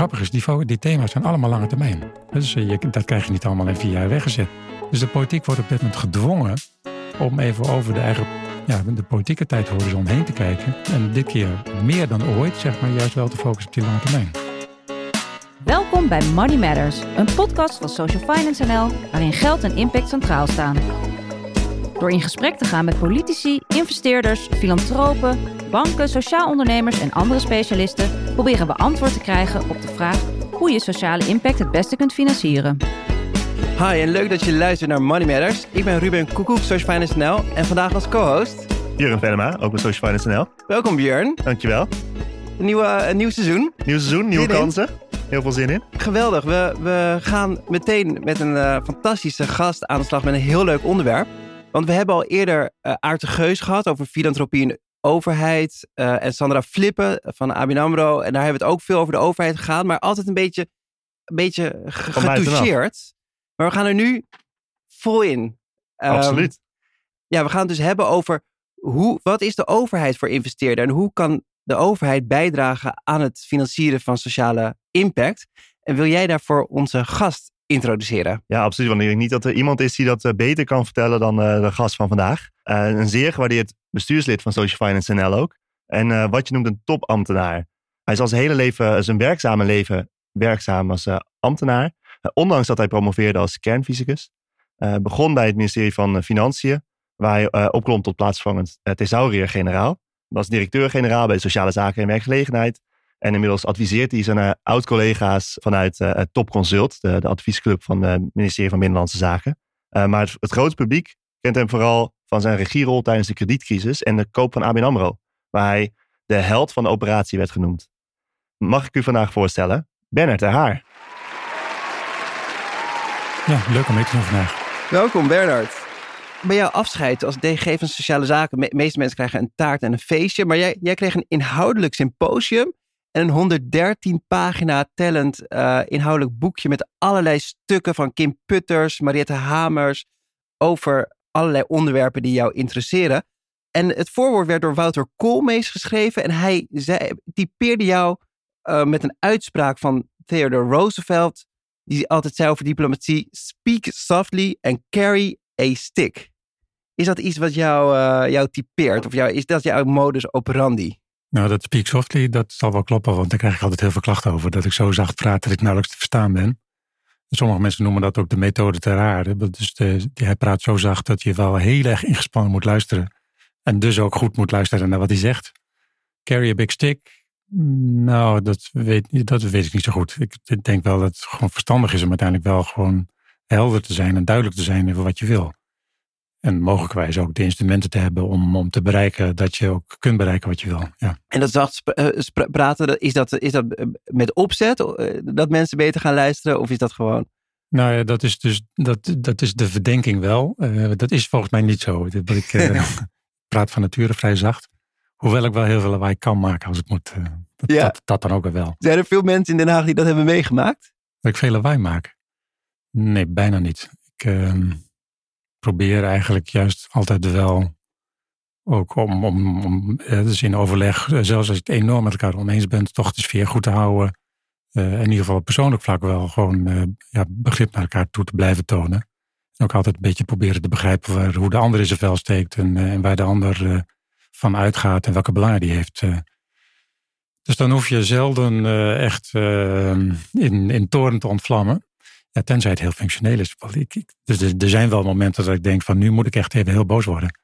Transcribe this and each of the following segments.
grappige is, die, thema's zijn allemaal lange termijn. Dus je, dat krijg je niet allemaal in vier jaar weggezet. Dus de politiek wordt op dit moment gedwongen om even over de eigen ja, de politieke tijdhorizon heen te kijken. En dit keer meer dan ooit, zeg maar, juist wel te focussen op die lange termijn. Welkom bij Money Matters, een podcast van Social Finance NL, waarin geld en impact centraal staan. Door in gesprek te gaan met politici, investeerders, filantropen, banken, sociaal ondernemers en andere specialisten, proberen we antwoord te krijgen op de vraag hoe je sociale impact het beste kunt financieren. Hi en leuk dat je luistert naar Money Matters. Ik ben Ruben Koekoek, Social Finance NL en vandaag als co-host... Björn Venema, ook bij Social Finance NL. Welkom Björn. Dankjewel. Een, nieuwe, een nieuw seizoen. Nieuw seizoen, nieuwe kansen. Heel veel zin in. Geweldig. We, we gaan meteen met een uh, fantastische gast aan de slag met een heel leuk onderwerp. Want we hebben al eerder uh, Aart de Geus gehad over filantropie in de overheid. Uh, en Sandra Flippen van ABN AMRO. En daar hebben we het ook veel over de overheid gegaan. Maar altijd een beetje, een beetje getoucheerd. Maar we gaan er nu vol in. Um, Absoluut. Ja, we gaan het dus hebben over hoe, wat is de overheid voor investeerder en hoe kan de overheid bijdragen aan het financieren van sociale impact? En wil jij daarvoor onze gast introduceren? Ja, absoluut. Want ik denk niet dat er iemand is die dat eh, beter kan vertellen dan uh, de gast van vandaag. Uh, een zeer gewaardeerd bestuurslid van Social Finance NL ook. En wat je noemt een topambtenaar. Hij is al zijn hele leven, zijn werkzame leven, werkzaam als ambtenaar. Eh, ondanks dat hij promoveerde als kernfysicus. Begon bij het ministerie van eh, Financiën, waar hij opklom tot plaatsvangend thesaurier-generaal. Was directeur-generaal bij Sociale Zaken en Werkgelegenheid. En inmiddels adviseert hij zijn oud-collega's vanuit Top Consult, de, de, adviesclub van het ministerie van Binnenlandse Zaken. maar het, het grootste publiek kent hem vooral van zijn regierol tijdens de kredietcrisis en de koop van ABN AMRO, waar hij de held van de operatie werd genoemd. Mag ik u vandaag voorstellen, Bernard de Haar. Ja, leuk om mee te doen vandaag. Welkom Bernard. Bij jouw afscheid als DG van Sociale Zaken, de meeste mensen krijgen een taart en een feestje, maar jij, jij kreeg een inhoudelijk symposium en een 113 pagina tellend uh, inhoudelijk boekje met allerlei stukken van Kim Putters, Mariette Hamers over allerlei onderwerpen die jou interesseren. En het voorwoord werd door Wouter Koolmees geschreven en hij typeerde jou uh, met een uitspraak van Theodore Roosevelt die altijd zei over diplomatie: speak softly and carry a stick. Is dat iets wat jou, uh, jou typeert? Of is dat jouw modus operandi? Nou, dat speak softly, dat zal wel kloppen, want daar krijg ik altijd heel veel klachten over. Dat ik zo zacht praat dat ik nauwelijks te verstaan ben. Sommige mensen noemen dat ook de methode ter aarde. Dus de, hij praat zo zacht dat je wel heel erg ingespannen moet luisteren. En dus ook goed moet luisteren naar wat hij zegt. Carry a big stick, nou, dat weet, dat weet ik niet zo goed. Ik denk wel dat het gewoon verstandig is om uiteindelijk wel gewoon helder te zijn en duidelijk te zijn over wat je wil. En mogelijkwijs ook de instrumenten te hebben om, om te bereiken dat je ook kunt bereiken wat je wil. Ja. En dat zacht eh, praten, is dat, is dat eh, met opzet eh, dat mensen beter gaan luisteren of is dat gewoon? Nou ja, dat is dus dat, dat is de verdenking wel. dat is volgens mij niet zo. Ik praat van nature vrij zacht. Hoewel ik wel heel veel lawaai kan maken als het moet. Dat, ja. dat, dat, dan ook wel. Zijn er veel mensen in Den Haag die dat hebben meegemaakt? Dat ik veel lawaai maak? Nee, bijna niet. Ik uh, probeer eigenlijk juist altijd wel ook om, om, om dus in overleg, eh, zelfs als je het enorm met elkaar oneens bent, toch de sfeer goed te houden. Uh, in ieder geval op persoonlijk vlak wel gewoon uh, ja, begrip naar elkaar toe te blijven tonen. En ook altijd een beetje proberen te begrijpen waar, hoe de ander in zijn vel steekt en, en waar de ander van uitgaat en welke belangen die heeft. Eh. Dus dan hoef je zelden eh, echt eh, in, in toren te ontvlammen. Ja, tenzij het heel functioneel is. Dus er, zijn wel momenten dat ik denk van nu moet ik echt even heel boos worden.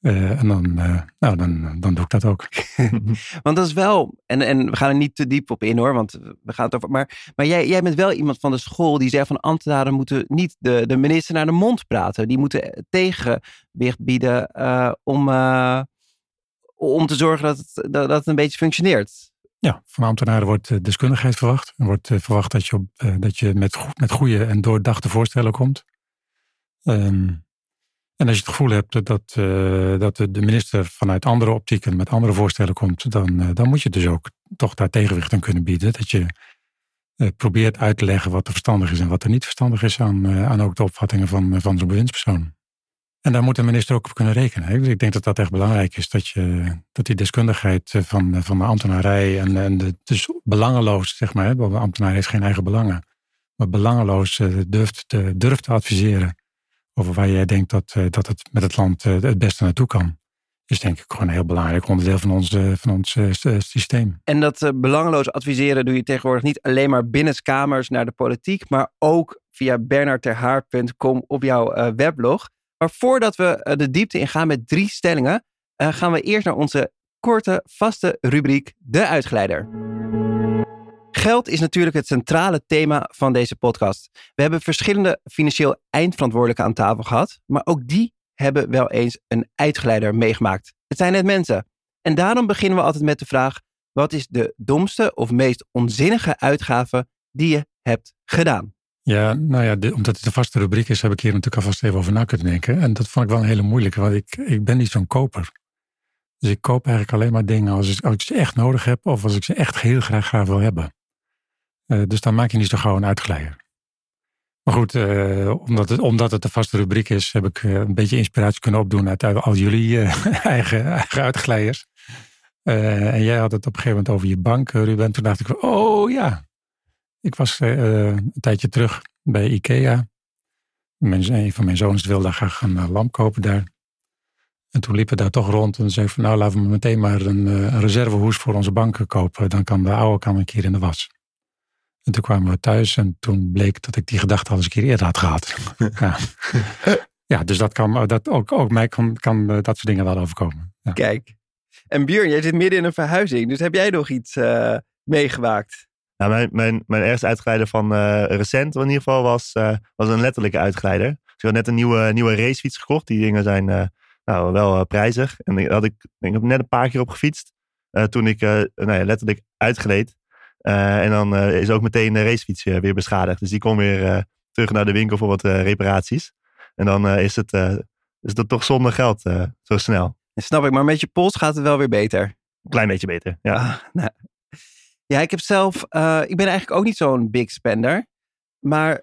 en dan, nou, dan, dan doe ik dat ook. want dat is wel, en, en we gaan er niet te diep op in hoor, want we gaan het over. Maar, maar jij, jij bent wel iemand van de school die zegt van ambtenaren moeten niet de, de minister naar de mond praten. Die moeten tegenwicht bieden om, om te zorgen dat het, dat, het een beetje functioneert. Ja, van ambtenaren wordt eh, deskundigheid verwacht. Er wordt eh, verwacht dat je, op, eh, dat je met, met goede en doordachte voorstellen komt. Ehm, en als je het gevoel hebt dat, dat de minister vanuit andere optieken met andere voorstellen komt, dan, dan moet je dus ook toch daar tegenwicht aan kunnen bieden. Dat je probeert uit te leggen wat er verstandig is en wat er niet verstandig is aan, aan ook de opvattingen van, van zo'n bewindspersoon. En daar moet de minister ook op kunnen rekenen. Ik denk dat dat echt belangrijk is. Dat, je, dat die deskundigheid van, van de ambtenarij en, en de, dus belangeloos, zeg maar. De ambtenaar heeft geen eigen belangen. Maar belangeloos durft te, durft te adviseren over waar jij denkt dat, dat het met het land het beste naartoe kan is denk ik gewoon een heel belangrijk onderdeel van ons, van ons systeem. En dat belangeloos adviseren doe je tegenwoordig niet alleen maar binnenskamers naar de politiek, maar ook via bernardterhaar.com op jouw weblog. Maar voordat we uh, de diepte ingaan met drie stellingen, gaan we eerst naar onze korte, vaste rubriek De Uitgeleider. Geld is natuurlijk het centrale thema van deze podcast. We hebben verschillende financieel eindverantwoordelijken aan tafel gehad, maar ook die hebben wel eens een uitgeleider meegemaakt. Het zijn net mensen. En daarom beginnen we altijd met de vraag: wat is de domste of meest onzinnige uitgave die je hebt gedaan? Ja, nou ja, omdat het een vaste rubriek is, heb ik hier natuurlijk alvast even over na kunnen denken. En dat vond ik wel een hele moeilijke, want ik, ik ben niet zo'n koper. Dus ik koop eigenlijk alleen maar dingen als ik, als ik ze echt nodig heb of als ik ze echt heel graag graag wil hebben. Uh, dus dan maak je niet zo gauw een uitgeleider. Maar goed, uh, omdat, het, omdat het een vaste rubriek is, heb ik uh, een beetje inspiratie kunnen opdoen uit al jullie eigen, eigen uitgeleiders. en jij had het op een gegeven moment over je bank, Ruben. Toen dacht ik, oh ja, ik was een tijdje terug bij Ikea. Mijn, een van mijn zoons wilde graag een lamp kopen daar. En toen liepen we daar toch rond en zei van nou laten we meteen maar een, een reservehoes voor onze banken kopen. Dan kan de oude kan een keer in de was. En toen kwamen we thuis en toen bleek dat ik die gedachte al eens een keer eerder had gehad. ja. ja, dus dat kan, dat ook, ook mij kan, kan dat soort dingen wel overkomen. Ja. Kijk. En Björn, jij zit midden in een verhuizing, dus heb jij nog iets uh, meegemaakt? Nou, mijn, mijn, mijn ergste uitgeleider van uh, recent in ieder geval was, uh, was een letterlijke uitgeleider. Dus ik had net een nieuwe, nieuwe racefiets gekocht. Die dingen zijn nou, wel prijzig. En ik, had ik, ik heb net een paar keer op gefietst. toen ik nou ja, letterlijk uitgleed. Uh, en dan is ook meteen de racefiets weer beschadigd. Dus die komt weer terug naar de winkel voor wat reparaties. En dan is, het, is het toch zonder geld zo snel. snap ik, maar met je pols gaat het wel weer beter. Een klein beetje beter, ja. Ah, nou. Ja, ik heb zelf, ik ben eigenlijk ook niet zo'n big spender. Maar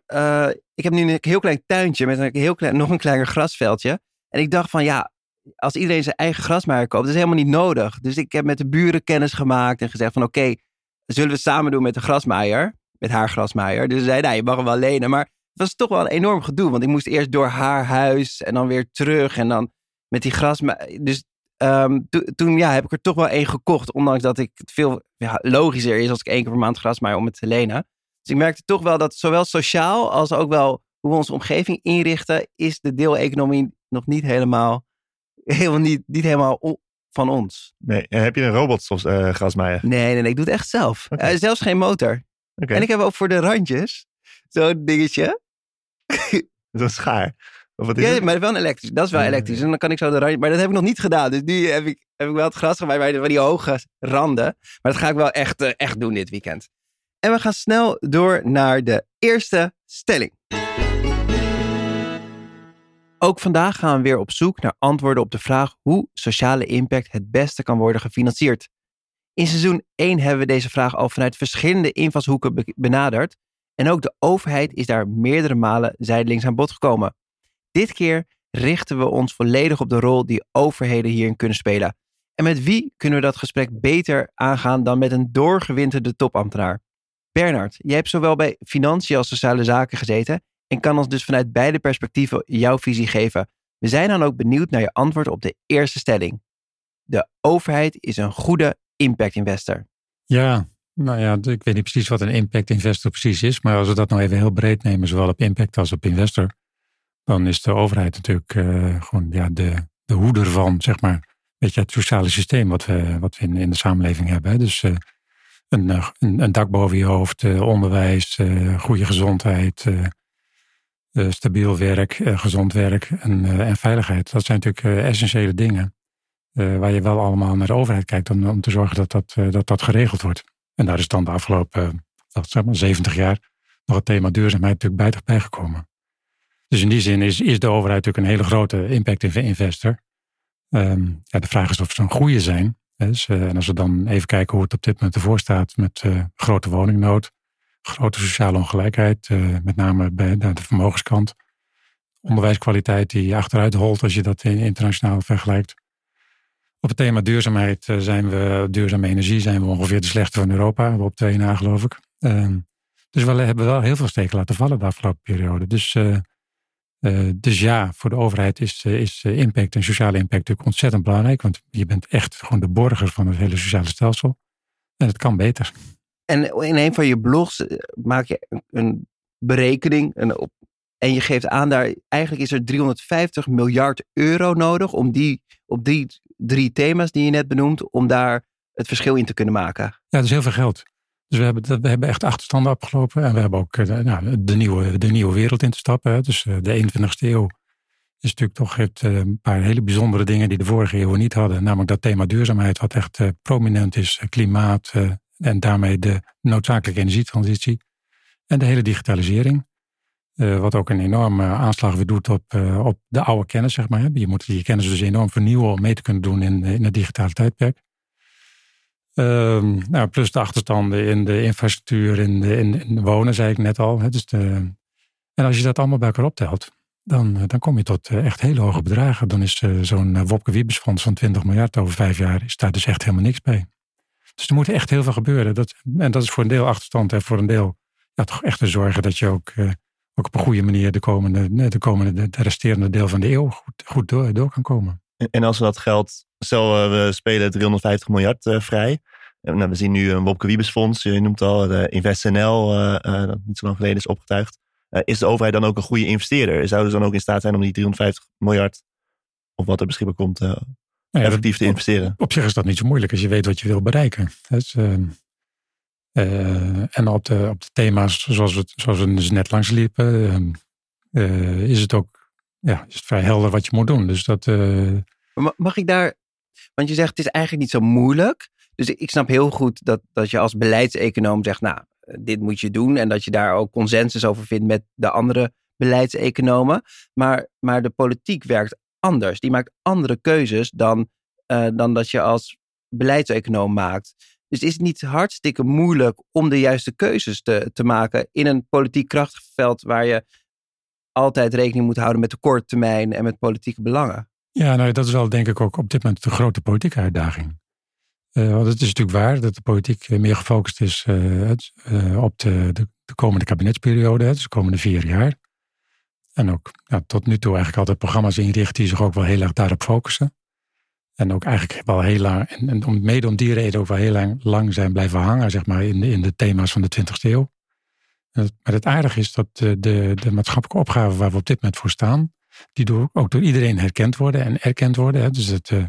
ik heb nu een heel klein tuintje met een heel klein, nog een kleiner grasveldje. En ik dacht van ja, als iedereen zijn eigen grasmaaier koopt, dat is helemaal niet nodig. Dus ik heb met de buren kennis gemaakt en gezegd van oké, zullen we samen doen met de grasmaaier. Met haar grasmaaier. Dus ze zei, nou, je mag hem wel lenen. Maar het was toch wel een enorm gedoe. Want ik moest eerst door haar huis en dan weer terug. En dan met die grasmaaier. Dus um, toen ja, heb ik er toch wel één gekocht. Ondanks dat ik het veel ja, logischer is als ik één keer per maand grasmaaier om het te lenen. Dus ik merkte toch wel dat zowel sociaal als ook wel hoe we onze omgeving inrichten, is de deeleconomie nog niet helemaal, helemaal niet, niet helemaal van ons. Nee, en heb je een robot uh, grasmaaier? Nee, nee, nee, ik doe het echt zelf. Okay. Uh, zelfs geen motor. Okay. En ik heb ook voor de randjes zo'n dingetje. Zo'n schaar. Of wat is ja, het? maar wel een elektrisch. Dat is wel elektrisch. En dan kan ik zo de randjes. Maar dat heb ik nog niet gedaan. Dus nu heb ik, heb ik wel het gras gemaakt bij die hoge randen. Maar dat ga ik wel echt, uh, echt doen dit weekend. En we gaan snel door naar de eerste stelling. Ook vandaag gaan we weer op zoek naar antwoorden op de vraag hoe sociale impact het beste kan worden gefinancierd. In seizoen 1 hebben we deze vraag al vanuit verschillende invalshoeken benaderd en ook de overheid is daar meerdere malen zijdelings aan bod gekomen. Dit keer richten we ons volledig op de rol die overheden hierin kunnen spelen. En met wie kunnen we dat gesprek beter aangaan dan met een doorgewinterde topambtenaar? Bernard, jij hebt zowel bij financiën als sociale zaken gezeten en kan ons dus vanuit beide perspectieven jouw visie geven. We zijn dan ook benieuwd naar je antwoord op de eerste stelling. De overheid is een goede impact investor. Ja, nou ja, ik weet niet precies wat een impact investor precies is, maar als we dat nou even heel breed nemen, zowel op impact als op investor, dan is de overheid natuurlijk uh, gewoon ja, de, de hoeder van, zeg maar, weet je, het sociale systeem wat we, wat we in, in de samenleving hebben. Hè. Dus uh, een, een, een, dak boven je hoofd, onderwijs, goede gezondheid, stabiel werk, gezond werk en, en, veiligheid. Dat zijn natuurlijk essentiële dingen. waar je wel allemaal naar de overheid kijkt om, om te zorgen dat dat, dat dat geregeld wordt. En daar is dan de afgelopen zeg maar 70 jaar nog het thema duurzaamheid natuurlijk bijgekomen. Dus in die zin is, is de overheid natuurlijk een hele grote impact investor. Um, ja, de vraag is of ze een goede zijn. Dus, en als we dan even kijken hoe het op dit moment ervoor staat met grote woningnood, grote sociale ongelijkheid, uh, met name bij de vermogenskant. onderwijskwaliteit die achteruit holt als je dat internationaal vergelijkt. Op het thema duurzaamheid zijn we, duurzame energie, zijn we ongeveer de slechtste van Europa. Op twee na, geloof ik. Ehm, dus we hebben wel heel veel steken laten vallen de afgelopen periode. Dus, dus ja, voor de overheid is, is impact en sociale impact natuurlijk ontzettend belangrijk. Want je bent echt gewoon de borger van het hele sociale stelsel. En het kan beter. En in een van je blogs maak je een berekening en, op, en je geeft aan daar, eigenlijk is er 350 miljard euro nodig om die, op die drie thema's die je net benoemt, om daar het verschil in te kunnen maken. Ja, dat is heel veel geld. Dus we hebben, we hebben echt achterstanden opgelopen. En we hebben ook eh, nou, de, nieuwe, de nieuwe wereld in te stappen. Dus eh, de 21ste eeuw is natuurlijk toch heeft eh, een paar hele bijzondere dingen die de vorige eeuw niet hadden. Namelijk dat thema duurzaamheid, wat echt prominent is. Klimaat en daarmee de noodzakelijke energietransitie. En de hele digitalisering. Wat ook een enorme aanslag weer doet op, op de oude kennis, zeg maar. Je moet je kennis dus enorm vernieuwen om mee te kunnen doen in, in het digitale tijdperk. Um, nou, plus de achterstanden in de infrastructuur, in de, in, wonen, zei ik net al. Dus de, en als je dat allemaal bij elkaar optelt, dan, dan kom je tot echt hele hoge bedragen. Dan is uh, zo'n Wopke Wiebesfonds van 20 miljard over vijf jaar, is daar dus echt helemaal niks bij. Dus er moet echt heel veel gebeuren. Dat, en dat is voor een deel achterstand en voor een deel ja, toch echt te zorgen dat je ook, ook op een goede manier de komende, de komende, de resterende deel van de eeuw goed, goed door, door kan komen. En als we dat geld, stel uh, we spelen 350 miljard uh, vrij. Nou, we zien nu een Wopke Wiebesfonds, je noemt al, de InvestNL, dat niet zo lang geleden is opgetuigd. is de overheid dan ook een goede investeerder? Zouden ze dan ook in staat zijn om die 350 miljard, of wat er beschikbaar komt, nou ja, effectief te investeren? Op, op, zich is dat niet zo moeilijk als je weet wat je wil bereiken. Dus, uh, en op de, op de thema's zoals we, zoals we dus net langs liepen, uh, is het ook ja, is het vrij helder wat je moet doen. Dus dat, uh... Mag ik daar, want je zegt het is eigenlijk niet zo moeilijk. Dus ik snap heel goed dat, dat je als beleidseconoom zegt, nou, dit moet je doen. En dat je daar ook consensus over vindt met de andere beleidseconomen. Maar, maar de politiek werkt anders. Die maakt andere keuzes dan, dan dat je als beleidseconoom maakt. Dus is het niet hartstikke moeilijk om de juiste keuzes te, te maken in een politiek krachtveld waar je altijd rekening moet houden met de korte termijn en met politieke belangen? Ja, nou, dat is wel denk ik ook op dit moment de grote politieke uitdaging. Uh, want het is natuurlijk waar dat de politiek meer gefocust is uh, op de, de, de, komende kabinetsperiode, dus de komende vier jaar. En ook tot nu toe eigenlijk altijd programma's inricht die zich ook wel heel erg daarop focussen. En ook eigenlijk wel heel lang, en, en om, mede om die reden ook wel heel lang, lang zijn blijven hangen, zeg maar, in in de thema's van de 20e eeuw. Maar het aardige is dat de, de, de maatschappelijke opgaven waar we op dit moment voor staan, die door, ook door iedereen herkend worden en erkend worden. Hè. Dus het, uh,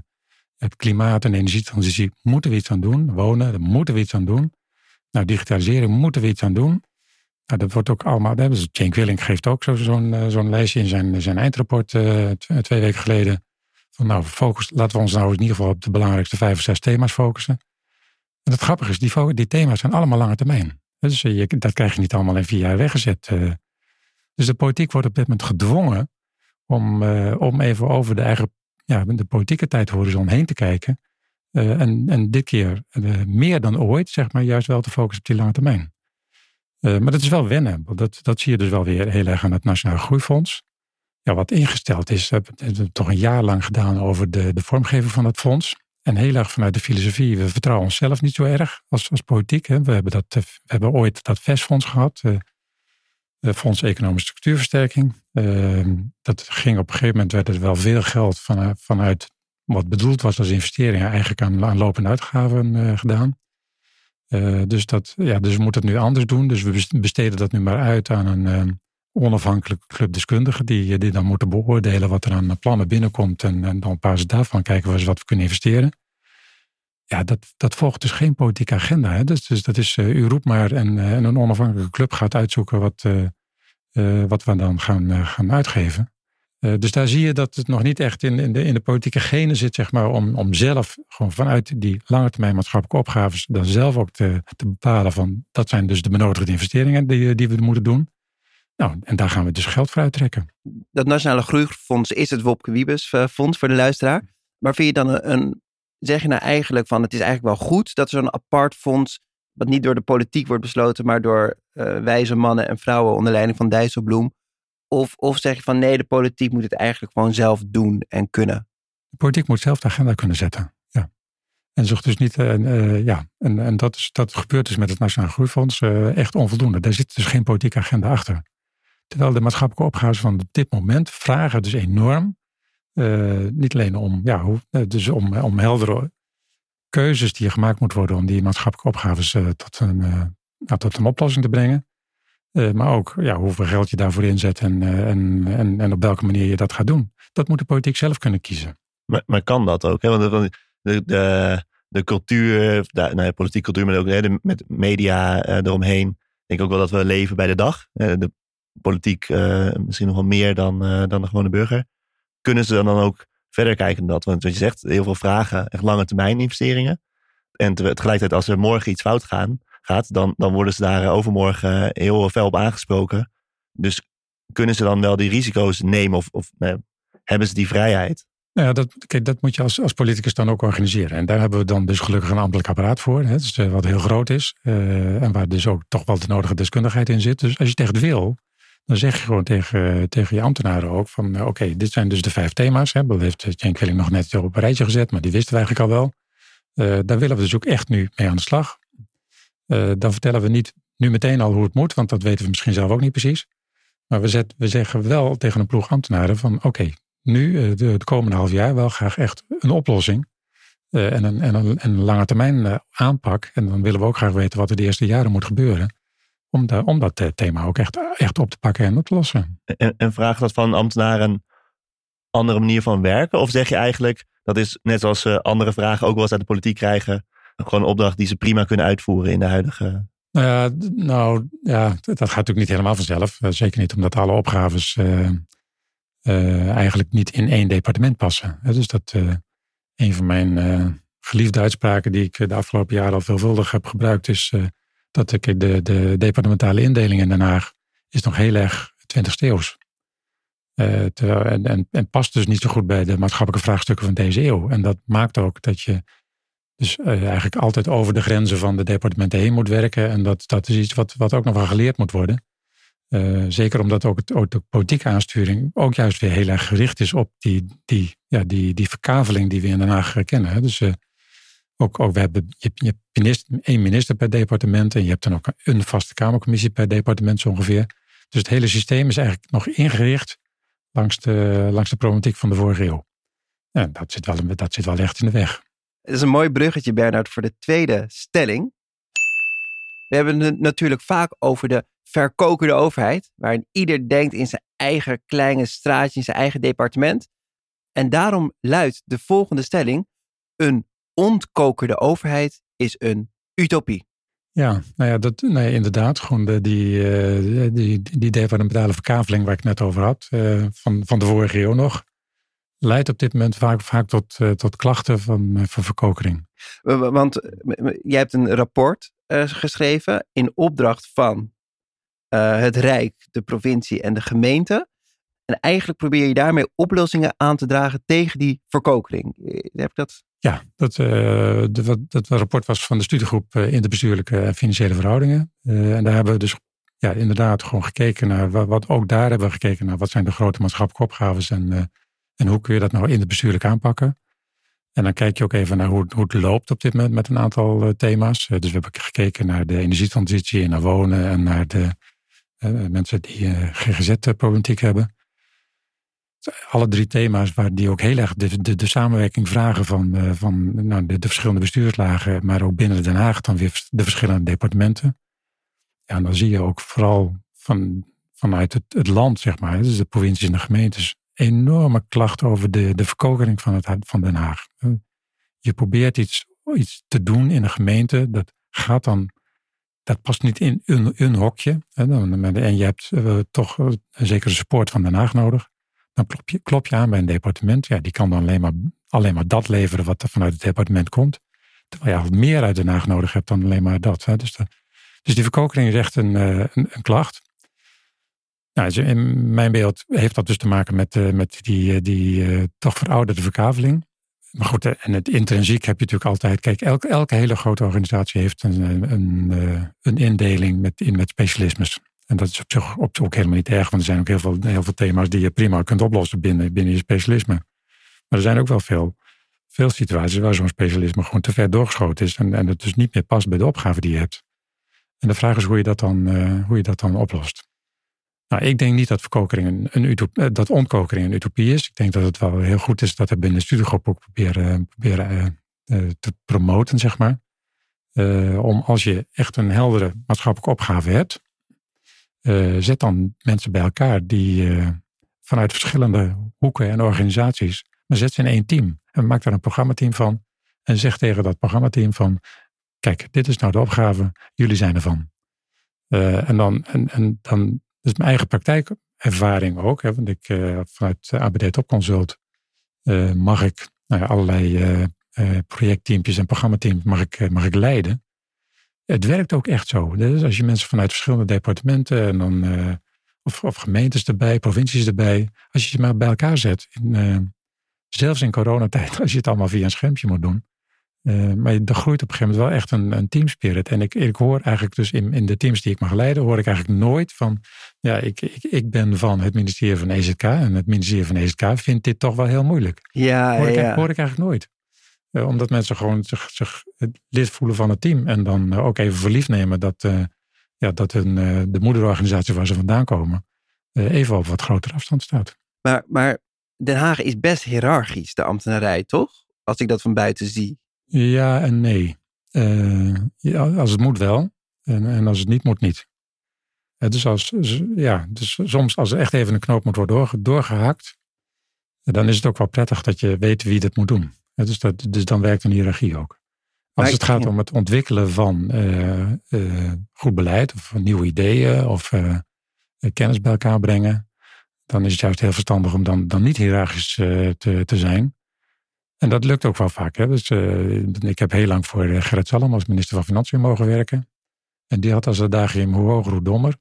het klimaat- en energietransitie moeten we iets aan doen. Wonen, daar moeten we iets aan doen. Nou, digitalisering moeten we iets aan doen. Nou, dat wordt ook allemaal. Dus Jane Quilling geeft ook zo'n zo zo'n lijstje in zijn, zijn eindrapport twee weken geleden. Van nou, focus, laten we ons nou in ieder geval op de belangrijkste vijf of zes thema's focussen. En het grappige is, die, die thema's zijn allemaal lange termijn. Dus eh, je, dat krijg je niet allemaal in vier jaar weggezet. Eh. Dus de politiek wordt op dit moment gedwongen om, uh, om even over de eigen ja, de politieke tijdhorizon heen te kijken. En, en dit keer meer dan ooit, zeg maar, juist wel te focussen op die lange termijn. maar dat is wel wennen. Dat, dat zie je dus wel weer heel erg aan het Nationaal Groeifonds ja, wat ingesteld is. We hebben het toch een jaar lang gedaan over de, de vormgeving van het fonds. En heel erg vanuit de filosofie, we vertrouwen onszelf niet zo erg als, als politiek. Hè. We, hebben dat, we hebben ooit dat VES-fonds gehad, uh, Fonds Economische Structuurversterking. Uh, dat ging op een gegeven moment, werd er wel veel geld van, vanuit wat bedoeld was als investeringen eigenlijk aan, aan lopende uitgaven gedaan. dus, dat, ja, dus we moeten het nu anders doen. Dus we besteden dat nu maar uit aan een onafhankelijke clubdeskundigen die, die dan moeten beoordelen wat er aan plannen binnenkomt en, en dan op basis daarvan kijken we wat we kunnen investeren. Ja, dat, dat volgt dus geen politieke agenda. Hè? Dus, dus dat is, uh, u roept maar en, en, een onafhankelijke club gaat uitzoeken wat, wat we dan gaan, gaan uitgeven. dus daar zie je dat het nog niet echt in, in, de, in de politieke gene zit, zeg maar, om, om zelf gewoon vanuit die lange termijn maatschappelijke opgaves dan zelf ook te, te bepalen van dat zijn dus de benodigde investeringen die, die we moeten doen. Nou, en daar gaan we dus geld voor uittrekken. Dat Nationale Groeifonds is het Wopke Wiebes eh, Fonds voor de luisteraar. Maar vind je dan een, een, zeg je nou eigenlijk van het is eigenlijk wel goed dat er zo'n apart fonds, wat niet door de politiek wordt besloten, maar door uh, wijze mannen en vrouwen onder leiding van Dijsselbloem, Of, of zeg je van nee, de politiek moet het eigenlijk gewoon zelf doen en kunnen? De politiek moet zelf de agenda kunnen zetten. Ja. En zocht dus niet, uh, ja, en, en dat, is, dat gebeurt dus met het Nationaal Groeifonds echt onvoldoende. Daar zit dus geen politieke agenda achter. Terwijl de maatschappelijke opgaves van dit moment vragen dus enorm. Uh, niet alleen om, ja, hoe, dus om, om heldere keuzes die gemaakt moeten worden om die maatschappelijke opgaves tot, een, nou, tot een oplossing te brengen. maar ook ja, hoeveel geld je daarvoor inzet en, en, en, en op welke manier je dat gaat doen. Dat moet de politiek zelf kunnen kiezen. Maar, maar kan dat ook? Hè? Want de, de, de cultuur, de, nou politieke cultuur, maar ook de, met media eromheen. Ik denk ook wel dat we leven bij de dag. De politiek uh, misschien nog wel meer dan, dan de gewone burger. Kunnen ze dan ook verder kijken dan dat? Want wat je zegt, heel veel vragen, echt lange termijn investeringen. En tegelijkertijd als er morgen iets fout gaat, dan, dan worden ze daar overmorgen heel fel op aangesproken. Dus kunnen ze dan wel die risico's nemen of, of hebben ze die vrijheid? Nou ja, dat, kijk, dat moet je als, als politicus dan ook organiseren. En daar hebben we dan dus gelukkig een ambtelijk apparaat voor. Hè, dus, wat heel groot is. En waar dus ook toch wel de nodige deskundigheid in zit. Dus als je het wil, dan zeg je gewoon tegen, tegen je ambtenaren ook van uh, oké, dit zijn dus de vijf thema's. Hè. Dat heeft Kwilling nog net op een rijtje gezet, maar die wisten we eigenlijk al wel. Uh, daar willen we dus ook echt nu mee aan de slag. dan vertellen we niet nu meteen al hoe het moet, want dat weten we misschien zelf ook niet precies. Maar we, we zeggen wel tegen een ploeg ambtenaren van oké, nu, eh, de, de, komende half jaar, wel graag echt een oplossing. En, een, en, een, en een lange termijn aanpak. En dan willen we ook graag weten wat er de eerste jaren moet gebeuren. Om, de, om dat thema ook echt, echt op te pakken en op te lossen. En, en vraagt dat van ambtenaren een andere manier van werken? Of zeg je eigenlijk, dat is net zoals andere vragen ook wel eens uit de politiek krijgen. Gewoon een opdracht die ze prima kunnen uitvoeren in de huidige nou ja, nou, ja, dat gaat natuurlijk niet helemaal vanzelf. Zeker niet omdat alle opgaves uh, eigenlijk niet in één departement passen. Dus dat een van mijn geliefde uitspraken die ik de afgelopen jaren al veelvuldig heb gebruikt is dat ik de, de departementale indeling in Den Haag is nog heel erg 20 eeuws. Terwijl, en, en, en, past dus niet zo goed bij de maatschappelijke vraagstukken van deze eeuw. En dat maakt ook dat je dus eigenlijk altijd over de grenzen van de departementen heen moet werken. En dat, dat is iets wat, wat ook nog wel geleerd moet worden. Zeker omdat ook, het, ook de politieke aansturing ook juist weer heel erg gericht is op die, die, ja, die, die verkaveling die we in Den Haag kennen. Dus ook, ook we hebben, je, je hebt minister, één minister per departement en je hebt dan ook een vaste Kamercommissie per departement zo ongeveer. Dus het hele systeem is eigenlijk nog ingericht langs de, langs de problematiek van de vorige eeuw. Ja, dat, zit wel, dat zit wel echt in de weg. Het is een mooi bruggetje, Bernard, voor de tweede stelling. We hebben het natuurlijk vaak over de verkokende overheid, waarin ieder denkt in zijn eigen kleine straatje, in zijn eigen departement. En daarom luidt de volgende stelling: een ontkokende overheid is een utopie. Ja, nou ja, dat, nee, inderdaad. Gewoon de, die, uh, die, die departementale verkaveling waar ik net over had, uh, van, van de vorige eeuw nog, leidt op dit moment vaak, vaak tot, uh, tot klachten van, van verkokering. Want jij hebt een rapport geschreven in opdracht van het Rijk, de provincie en de gemeente. En eigenlijk probeer je daarmee oplossingen aan te dragen tegen die verkokering. Eh, heb ik dat? Ja, dat, uh, de, dat rapport was van de studiegroep in de bestuurlijke en financiële verhoudingen. En daar hebben we dus ja, inderdaad gewoon gekeken naar, wat, ook daar hebben we gekeken naar, wat zijn de grote maatschappelijke opgaves en, en hoe kun je dat nou in de bestuurlijk aanpakken. En dan kijk je ook even naar hoe, hoe het loopt op dit moment met een aantal thema's. dus we hebben gekeken naar de energietransitie en naar wonen en naar de mensen die eh, GGZ-problematiek hebben. Alle drie thema's waar die ook heel erg de, de, samenwerking vragen van, eh, van nou, de, de, verschillende bestuurslagen, maar ook binnen Den Haag dan weer de verschillende departementen. Ja, en dan zie je ook vooral van, vanuit het, het land, zeg maar, dus de provincies en de gemeentes, enorme klachten over de, de verkokering van, het, van Den Haag. Je probeert iets, iets te doen in een gemeente, dat gaat dan dat past niet in een, hokje. En je hebt uh, toch een zekere support van Den Haag nodig. Dan klop je, klop je aan bij een departement. Ja, die kan dan alleen maar, alleen maar dat leveren wat er vanuit het departement komt. Terwijl je al meer uit Haag nodig hebt dan alleen maar dat. Hè. Dus, de, dus die verkokering is echt een, uh, een, klacht. Nou, dus in mijn beeld heeft dat dus te maken met, uh, met die, die toch verouderde verkaveling. Maar goed, en het intrinsiek heb je natuurlijk altijd. Kijk, elke, elke hele grote organisatie heeft een, een, een indeling met, in, met specialismes. En dat is op zich, ook helemaal niet erg, want er zijn ook heel veel, heel veel thema's die je prima kunt oplossen binnen, binnen je specialisme. Maar er zijn ook wel veel, veel situaties waar zo'n specialisme gewoon te ver doorgeschoten is en, en het dus niet meer past bij de opgave die je hebt. En de vraag is hoe je dat dan, uh, hoe je dat dan oplost. Nou, ik denk niet dat verkokering een, een utopie, eh, dat ontkokering een utopie is. Ik denk dat het wel heel goed is dat we binnen de studiegroep ook proberen, proberen uh, te promoten, zeg maar. Om als je echt een heldere maatschappelijke opgave hebt, uh, zet dan mensen bij elkaar die vanuit verschillende hoeken en organisaties, maar zet ze in één team. En maak daar een programmateam van. En zeg tegen dat programmateam van, kijk, dit is nou de opgave, jullie zijn ervan. en, dan, en, en dan dus mijn eigen praktijkervaring ook. Hè, want ik vanuit ABD Top Consult uh, mag ik nou ja, allerlei projectteampjes en programmateams mag ik, mag ik leiden. Het werkt ook echt zo. Dus als je mensen vanuit verschillende departementen en dan, of, of, gemeentes erbij, provincies erbij, als je ze maar bij elkaar zet, in, zelfs in coronatijd, als je het allemaal via een schermpje moet doen, uh, maar er groeit op een gegeven moment wel echt een, een teamspirit. En ik, ik hoor eigenlijk dus in, in de teams die ik mag leiden, hoor ik eigenlijk nooit van, ja, ik, ik, ik ben van het ministerie van EZK en het ministerie van EZK vindt dit toch wel heel moeilijk. Ja, hoor, ik, ja. hoor ik eigenlijk nooit. Uh, omdat mensen gewoon zich, zich lid voelen van het team en dan uh, ook even verliefd nemen dat, ja, dat hun, de moederorganisatie waar ze vandaan komen even op wat grotere afstand staat. Maar, maar Den Haag is best hiërarchisch, de ambtenarij, toch? Als ik dat van buiten zie. Ja en nee. Ja, als het moet wel. En, en, als het niet moet, niet. Dus, als, ja, dus soms als er echt even een knoop moet worden doorge, doorgehakt, dan is het ook wel prettig dat je weet wie dat moet doen. Dus, dat, dus dan werkt een hiërarchie ook. Als het gaat om het ontwikkelen van goed beleid of nieuwe ideeën of kennis bij elkaar brengen, dan is het juist heel verstandig om dan, dan niet hiërarchisch te, te zijn. En dat lukt ook wel vaak. Hè? Dus, ik heb heel lang voor Gerrit Salom als minister van Financiën mogen werken. En die had als adagium hoe hoger, hoe dommer.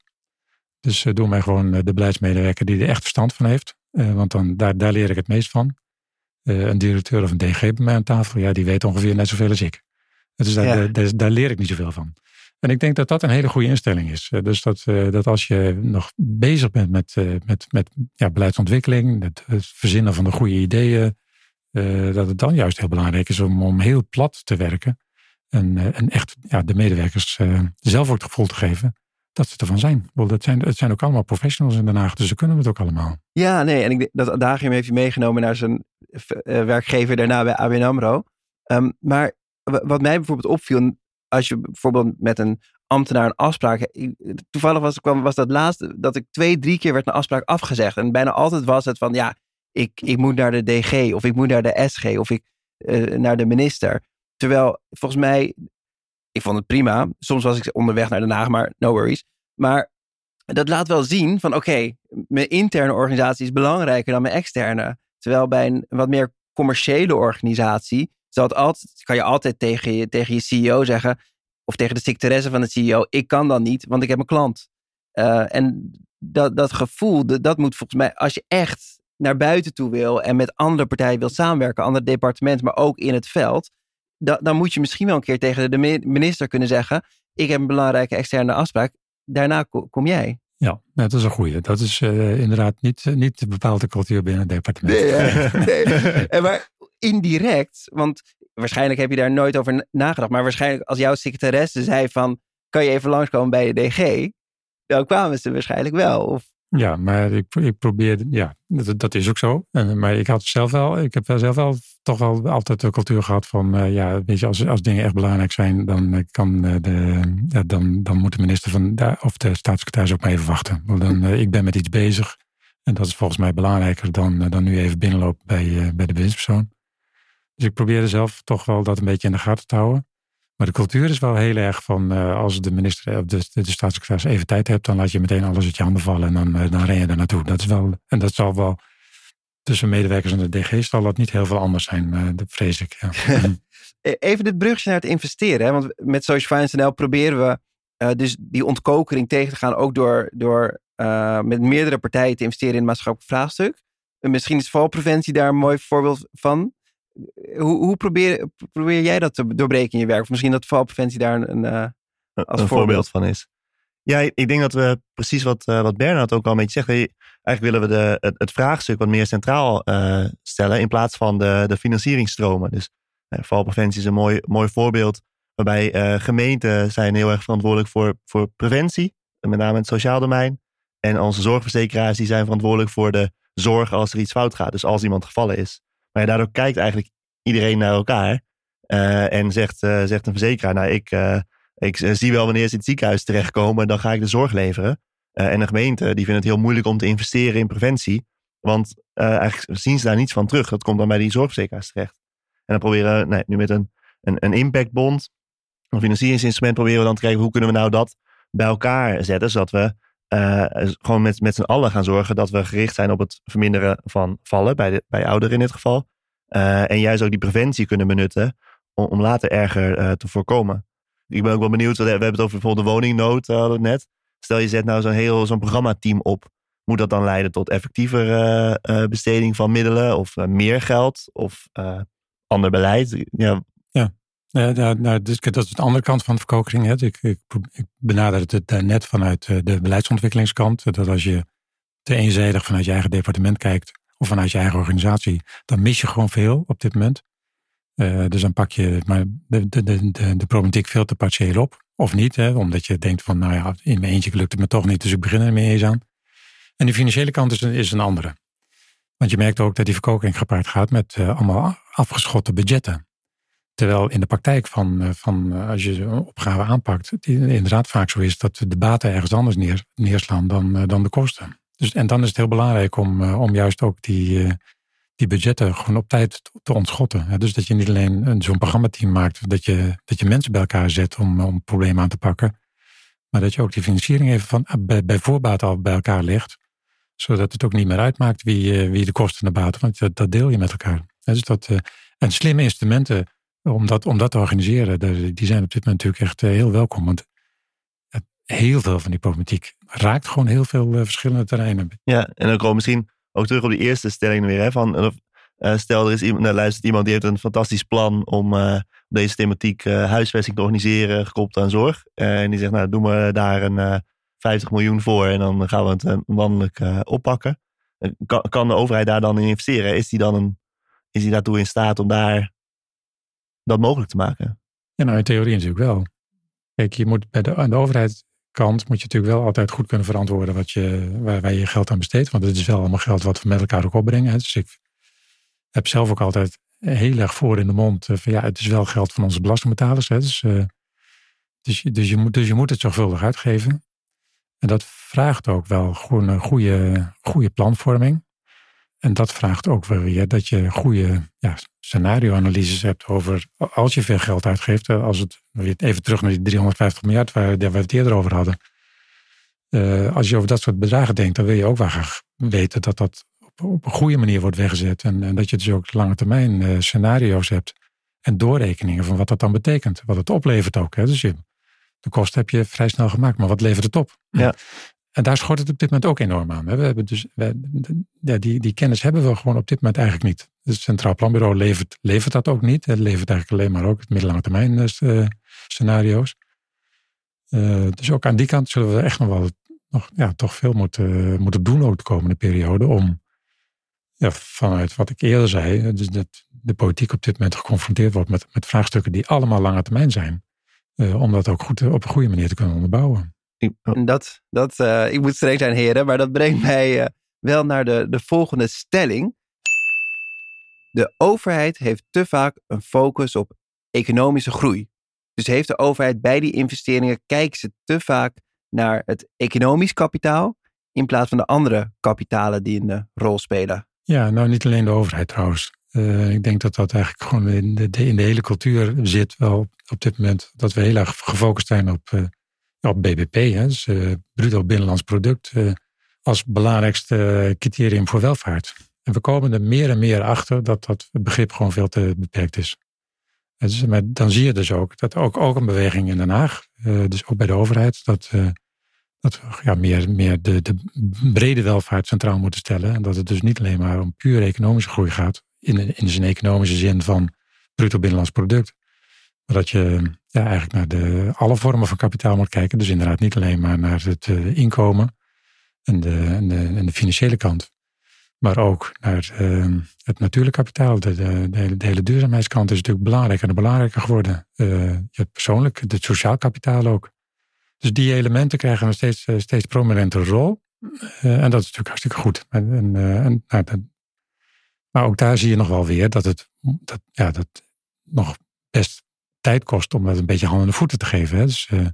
Dus doe mij gewoon de beleidsmedewerker die er echt verstand van heeft. Want dan, daar, daar leer ik het meest van. Een directeur of een DG bij mij aan tafel, ja, die weet ongeveer net zoveel als ik. Dus daar, ja. daar, daar, leer ik niet zoveel van. En ik denk dat dat een hele goede instelling is. Dus dat, dat als je nog bezig bent met, met, met ja, beleidsontwikkeling, het, het verzinnen van de goede ideeën, uh, dat het dan juist heel belangrijk is om, om heel plat te werken. En, uh, en echt ja, de medewerkers uh, zelf ook het gevoel te geven dat ze ervan zijn. Wel, dat zijn. Het zijn ook allemaal professionals in Den Haag, dus ze kunnen het ook allemaal. Ja, nee, en ik dat Adagium heeft je meegenomen naar zijn werkgever daarna bij ABN AMRO. Um, maar wat mij bijvoorbeeld opviel, als je bijvoorbeeld met een ambtenaar een afspraak. Toevallig was, kwam, was dat laatste dat ik twee, drie keer werd een afspraak afgezegd. En bijna altijd was het van ja, ik, ik moet naar de DG of ik moet naar de SG of ik uh, naar de minister. Terwijl volgens mij, ik vond het prima. Soms was ik onderweg naar Den Haag, maar no worries. Maar dat laat wel zien van oké, mijn interne organisatie is belangrijker dan mijn externe. Terwijl bij een wat meer commerciële organisatie zal altijd, kan je altijd tegen je, tegen je CEO zeggen, of tegen de secretaresse van de CEO, ik kan dan niet, want ik heb een klant. Uh, en dat, dat gevoel, dat, dat moet volgens mij, als je echt naar buiten toe wil en met andere partijen wil samenwerken, andere departementen, maar ook in het veld, dan, dan moet je misschien wel een keer tegen de minister kunnen zeggen: Ik heb een belangrijke externe afspraak, daarna kom jij. Ja, dat is een goede. Dat is uh, inderdaad niet, uh, niet de bepaalde cultuur binnen het departement. Nee, nee. en maar indirect, want waarschijnlijk heb je daar nooit over nagedacht, maar waarschijnlijk als jouw secretaresse zei van, kan je even langskomen bij de DG? Dan kwamen ze waarschijnlijk wel. Of ja, maar ik, ik probeer, ja, dat, is ook zo. En, maar ik had zelf wel, ik heb zelf wel toch wel altijd de cultuur gehad van, uh, ja, weet je, als, als dingen echt belangrijk zijn, dan kan de, ja, dan, dan moet de minister van, of de staatssecretaris ook maar even wachten. Want dan, ik ben met iets bezig en dat is volgens mij belangrijker dan, dan nu even binnenlopen bij, bij de bewindspersoon. Dus ik probeerde zelf toch wel dat een beetje in de gaten te houden. Maar de cultuur is wel heel erg van uh, als de minister of de, de, de, staatssecretaris even tijd hebt, dan laat je meteen alles uit je handen vallen en dan, uh, dan ren je er naartoe. Dat is wel, en dat zal wel tussen medewerkers en de DG zal dat niet heel veel anders zijn, uh, dat vrees ik. Ja. E-, even dit brugje naar het investeren. Hè? Want met Social Finance NL proberen we dus die ontkokering tegen te gaan, ook door, door met meerdere partijen te investeren in het maatschappelijk vraagstuk. En misschien is valpreventie daar een mooi voorbeeld van hoe, hoe probeer, probeer jij dat te doorbreken in je werk? Of misschien dat valpreventie daar een, uh, als een voorbeeld. van is. Ja, ik denk dat we precies wat, uh, wat Bernard ook al een beetje zegt. Eigenlijk willen we de, het, het vraagstuk wat meer centraal uh, stellen in plaats van de, de financieringstromen. Dus valpreventie is een mooi, mooi voorbeeld waarbij gemeenten zijn heel erg verantwoordelijk voor, voor preventie, met name in het sociaal domein. En onze zorgverzekeraars die zijn verantwoordelijk voor de zorg als er iets fout gaat. Dus als iemand gevallen is. Maar daardoor kijkt eigenlijk iedereen naar elkaar en zegt, zegt een verzekeraar, nou ik ik eh, zie wel wanneer ze in het ziekenhuis terechtkomen, dan ga ik de zorg leveren. En de gemeente die vindt het heel moeilijk om te investeren in preventie. Want eigenlijk zien ze daar niets van terug. Dat komt dan bij die zorgverzekeraars terecht. En dan proberen we nu met een, een, een impactbond, een financieringsinstrument, proberen we dan te kijken hoe kunnen we nou dat bij elkaar zetten. Zodat we uh, gewoon met, met z'n allen gaan zorgen dat we gericht zijn op het verminderen van vallen, bij, bij ouderen in dit geval. Uh, en juist ook die preventie kunnen benutten om, om later erger uh, te voorkomen ik ben ook wel benieuwd. We hebben het over bijvoorbeeld de woningnood, net. Stel je zet nou zo'n heel zo'n programmateam op. Moet dat dan leiden tot effectievere uh, besteding van middelen of meer geld of ander beleid? Ja, ja. Ja, nou, dus, dat is de andere kant van de verkokering. Hè. Ik, ik, ik het net vanuit de beleidsontwikkelingskant. Dat als je te eenzijdig vanuit je eigen departement kijkt of vanuit je eigen organisatie, dan mis je gewoon veel op dit moment. Uh, dus dan pak je maar de, de, de, de, problematiek veel te partieel op. Of niet, hè, omdat je denkt van, nou ja, in mijn eentje lukt het me toch niet, dus ik begin er mee eens aan. En de financiële kant is een, is een andere. Want je merkt ook dat die verkoking gepaard gaat met uh, allemaal afgeschotte budgetten. Terwijl in de praktijk van, uh, van als je een opgave aanpakt, die inderdaad vaak zo is dat de baten ergens anders neer, neerslaan dan, dan de kosten. Dus, en dan is het heel belangrijk om, om juist ook die, die budgetten gewoon op tijd te ontschotten. Dus dat je niet alleen zo'n programmateam maakt, dat je, dat je mensen bij elkaar zet om, om problemen aan te pakken. Maar dat je ook die financiering even van, bij, bij voorbaat al bij elkaar legt. Zodat het ook niet meer uitmaakt wie, eh, wie de kosten en de baten, want dat, dat deel je met elkaar. Dus dat, eh, en slimme instrumenten om dat, om dat te organiseren, die zijn op dit moment natuurlijk echt eh, heel welkom. Want heel veel van die problematiek raakt gewoon heel veel verschillende terreinen. Ja, en dan komen misschien ook terug op die eerste stelling weer. Hè, van, uh, stel, er is iemand, nou, luistert iemand die heeft een fantastisch plan om deze thematiek huisvesting te organiseren, gekoppeld aan zorg. en die zegt, nou, doen we daar een 50 miljoen voor en dan gaan we het landelijk oppakken. Kan, kan, de overheid daar dan in investeren? Is die dan een, is die daartoe in staat om daar dat mogelijk te maken? Ja, nou in theorie natuurlijk wel. Kijk, je moet bij de, aan de overheid kant moet je natuurlijk wel altijd goed kunnen verantwoorden wat je, waar, waar je geld aan besteedt. Want het is wel allemaal geld wat we met elkaar ook opbrengen. Dus ik heb zelf ook altijd heel erg voor in de mond eh, van ja, het is wel geld van onze belastingbetalers. Hè. Dus, uh, dus, dus, je moet, dus je moet het zorgvuldig uitgeven. En dat vraagt ook wel gewoon een goede, goede planvorming. En dat vraagt ook weer dat je goede ja, scenario-analyses hebt over als je veel geld uitgeeft. Eh, als het even terug naar die 350 miljard waar, we het eerder over hadden. Uh, als je over dat soort bedragen denkt, dan wil je ook wel graag weten dat dat op, op een goede manier wordt weggezet. En, en, dat je dus ook lange termijn uh, scenario's hebt. En doorrekeningen van wat dat dan betekent. Wat het oplevert ook. Hè. Dus je, de kosten heb je vrij snel gemaakt, maar wat levert het op? Ja. En daar schort het op dit moment ook enorm aan. We hebben dus, we, die, die kennis hebben we gewoon op dit moment eigenlijk niet. Het Centraal Planbureau levert, levert dat ook niet. Het levert eigenlijk alleen maar ook het middellange termijn uh, scenario's. Uh, dus ook aan die kant zullen we echt nog wel nog, ja, toch veel moeten, moeten doen ook de komende periode. Om ja, vanuit wat ik eerder zei, dus dat de politiek op dit moment geconfronteerd wordt met, met vraagstukken die allemaal lange termijn zijn. Om dat ook goed, op een goede manier te kunnen onderbouwen. En dat, dat, uh, ik moet streng zijn, heren, maar dat brengt mij uh, wel naar de, de volgende stelling. De overheid heeft te vaak een focus op economische groei. Dus heeft de overheid bij die investeringen, kijken ze te vaak naar het economisch kapitaal in plaats van de andere kapitalen die een rol spelen. Ja, nou niet alleen de overheid trouwens. Uh, ik denk dat dat eigenlijk gewoon in de, in de hele cultuur zit wel op dit moment. Dat we heel erg gefocust zijn op op BBP, hè, uh, bruto binnenlands product, uh, als belangrijkste criterium voor welvaart. En we komen er meer en meer achter dat dat begrip gewoon veel te beperkt is. Dus, maar dan zie je dus ook dat ook, ook een beweging in Den Haag, dus ook bij de overheid, dat, dat we ja, meer, meer de, de brede welvaart centraal moeten stellen. En dat het dus niet alleen maar om puur economische groei gaat, in, in zijn economische zin van bruto binnenlands product. Dat je ja, eigenlijk naar de, alle vormen van kapitaal moet kijken. Dus inderdaad niet alleen maar naar het uh, inkomen en de, en, de, financiële kant. Maar ook naar uh, het natuurlijke kapitaal. De, de, hele, duurzaamheidskant is natuurlijk belangrijker en belangrijker geworden. Uh, je persoonlijk, het sociaal kapitaal ook. Dus die elementen krijgen een steeds, steeds prominente rol. en dat is natuurlijk hartstikke goed. En, en, nou, maar ook daar zie je nog wel weer dat het dat, ja, dat nog best tijd kost om dat een beetje handen en voeten te geven. Hè. Dus uh,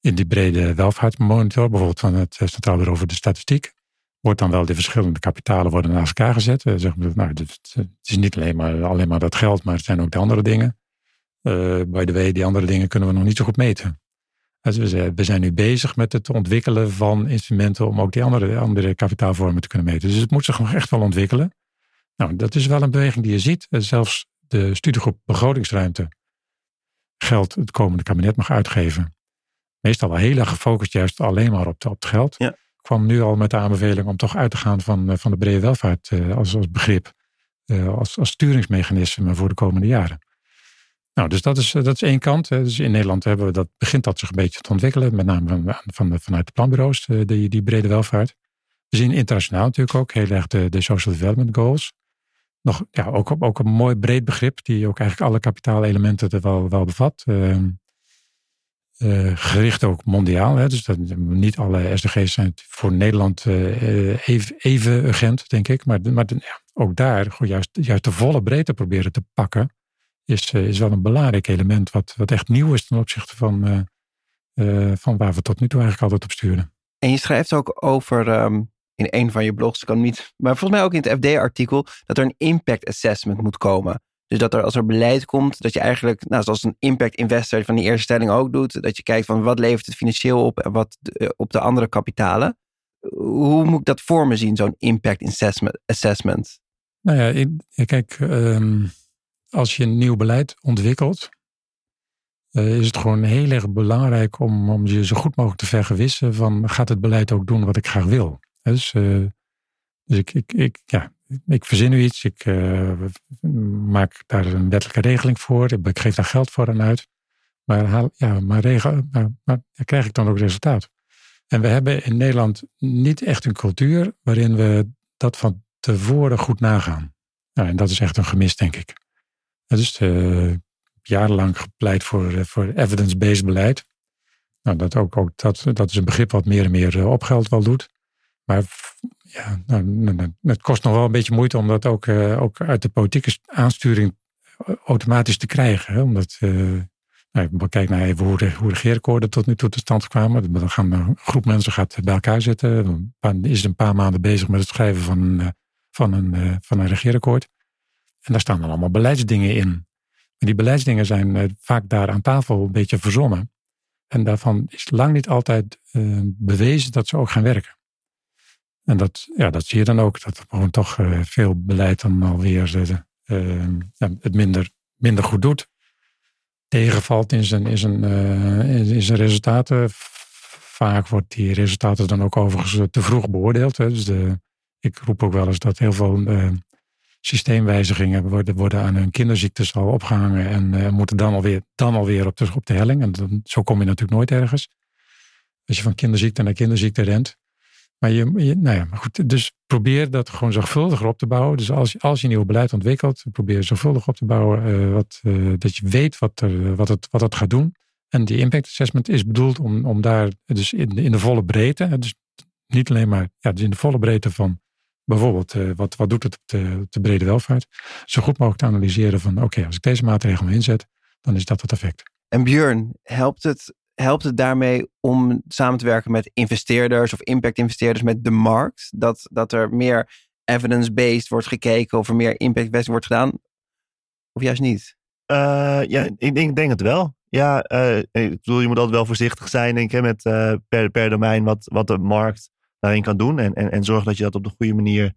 in die brede welvaartsmonitor, bijvoorbeeld van het eh, Centraal Bureau voor de Statistiek, wordt dan wel de verschillende kapitalen worden naast elkaar gezet. Uh, zeg maar, nou, het is niet alleen maar, alleen maar dat geld, maar het zijn ook de andere dingen. Uh, by the way, die andere dingen kunnen we nog niet zo goed meten. Dus we zijn nu bezig met het ontwikkelen van instrumenten om ook die andere, andere kapitaalvormen te kunnen meten. Dus het moet zich nog echt wel ontwikkelen. Nou, dat is wel een beweging die je ziet. Zelfs de studiegroep begrotingsruimte geld het komende kabinet mag uitgeven. Meestal wel heel erg gefocust juist alleen maar op, op het geld. Ja. kwam nu al met de aanbeveling om toch uit te gaan van, eh, van de brede welvaart uh, als, als begrip. Uh, als, als sturingsmechanisme voor de komende jaren. Nou, dus dat is, dat is één kant. Dus in Nederland hebben we dat, begint dat zich een beetje te ontwikkelen. Met name van, van de, vanuit de planbureaus, die, die brede welvaart. We zien internationaal natuurlijk ook heel erg de, de Social Development Goals nog ja, ook, ook een mooi breed begrip, die ook eigenlijk alle kapitaalelementen er wel, wel bevat. Uh, uh, gericht ook mondiaal. Hè, dus dat, niet alle SDG's zijn voor Nederland uh, even, even urgent, denk ik. Maar, maar ja, ook daar, juist, juist de volle breedte proberen te pakken, is, is wel een belangrijk element wat, wat echt nieuw is ten opzichte van, van waar we tot nu toe eigenlijk altijd op sturen. En je schrijft ook over um, in een van je blogs, kan niet, maar volgens mij ook in het FD-artikel, dat er een impact assessment moet komen. Dus dat er als er beleid komt, dat je eigenlijk, nou, zoals een impact investor van die eerste stelling ook doet, dat je kijkt van wat levert het financieel op en wat eh, op de andere kapitalen. Hoe moet ik dat voor me zien, zo'n impact assessment? Nou ja, kijk, um, als je een nieuw beleid ontwikkelt, uh, is het gewoon heel erg belangrijk om, om je zo goed mogelijk te vergewissen van gaat het beleid ook doen wat ik graag wil. Dus, uh, dus ik, ik, ik, ja, ik verzin nu iets, ik uh, maak daar een wettelijke regeling voor, ik geef daar geld voor aan uit. Maar, haal, ja, maar, regel, maar, krijg ik dan ook resultaat? En we hebben in Nederland niet echt een cultuur waarin we dat van tevoren goed nagaan. Nou, en dat is echt een gemis, denk ik. Dus uh, jarenlang gepleit voor, voor evidence-based beleid. Nou, dat, ook, ook, dat, dat is een begrip wat meer en meer op geld wel doet. Maar ja, nou, nou, nou, het kost nog wel een beetje moeite om dat ook, uh, ook uit de politieke aansturing eh, automatisch te krijgen. Hè? Omdat, uh, nou, kijk naar even hoe de, hoe regeerakkoorden tot nu toe tot stand kwamen. Dan gaan een groep mensen gaat bij elkaar zitten. Dan is een paar maanden bezig met het schrijven van, van, een, van een regeerakkoord. En daar staan dan allemaal beleidsdingen in. Maar die beleidsdingen zijn vaak daar aan tafel een beetje verzonnen. En daarvan is lang niet altijd bewezen dat ze ook gaan werken. En dat, ja, dat zie je dan ook, dat gewoon toch uh, veel beleid dan alweer uh, het minder, minder goed doet. Tegenvalt in zijn, in zijn, in zijn resultaten. Vaak wordt die resultaten dan ook overigens te vroeg beoordeeld. Hè. Dus de, ik roep ook wel eens dat heel veel systeemwijzigingen worden, worden aan hun kinderziektes al opgehangen en moeten dan alweer, dan alweer op, de, op de helling. En dan, zo kom je natuurlijk nooit ergens. Als je van kinderziekte naar kinderziekte rent. Maar je, nou ja, maar goed, dus probeer dat gewoon zorgvuldiger op te bouwen. Dus als, als je nieuw beleid ontwikkelt, probeer zorgvuldig op te bouwen. Uh, wat, uh, dat je weet wat, er, wat, het, wat het gaat doen. En die impact assessment is bedoeld om, om daar dus in, in de volle breedte, dus niet alleen maar ja, dus in de volle breedte van bijvoorbeeld uh, wat, wat doet het op de, brede welvaart, zo goed mogelijk te analyseren van oké, als ik deze maatregelen inzet, dan is dat het effect. En Björn, helpt het helpt het daarmee om samen te werken met investeerders of impact-investeerders met de markt? Dat, dat er meer evidence-based wordt gekeken of er meer impact-based wordt gedaan? Of juist niet? Uh, ja, ik denk, denk het wel. Ja, uh, ik bedoel, je moet altijd wel voorzichtig zijn, denk ik, met uh, per, per domein wat, wat de markt daarin kan doen. En, en, en zorg dat je dat op de goede manier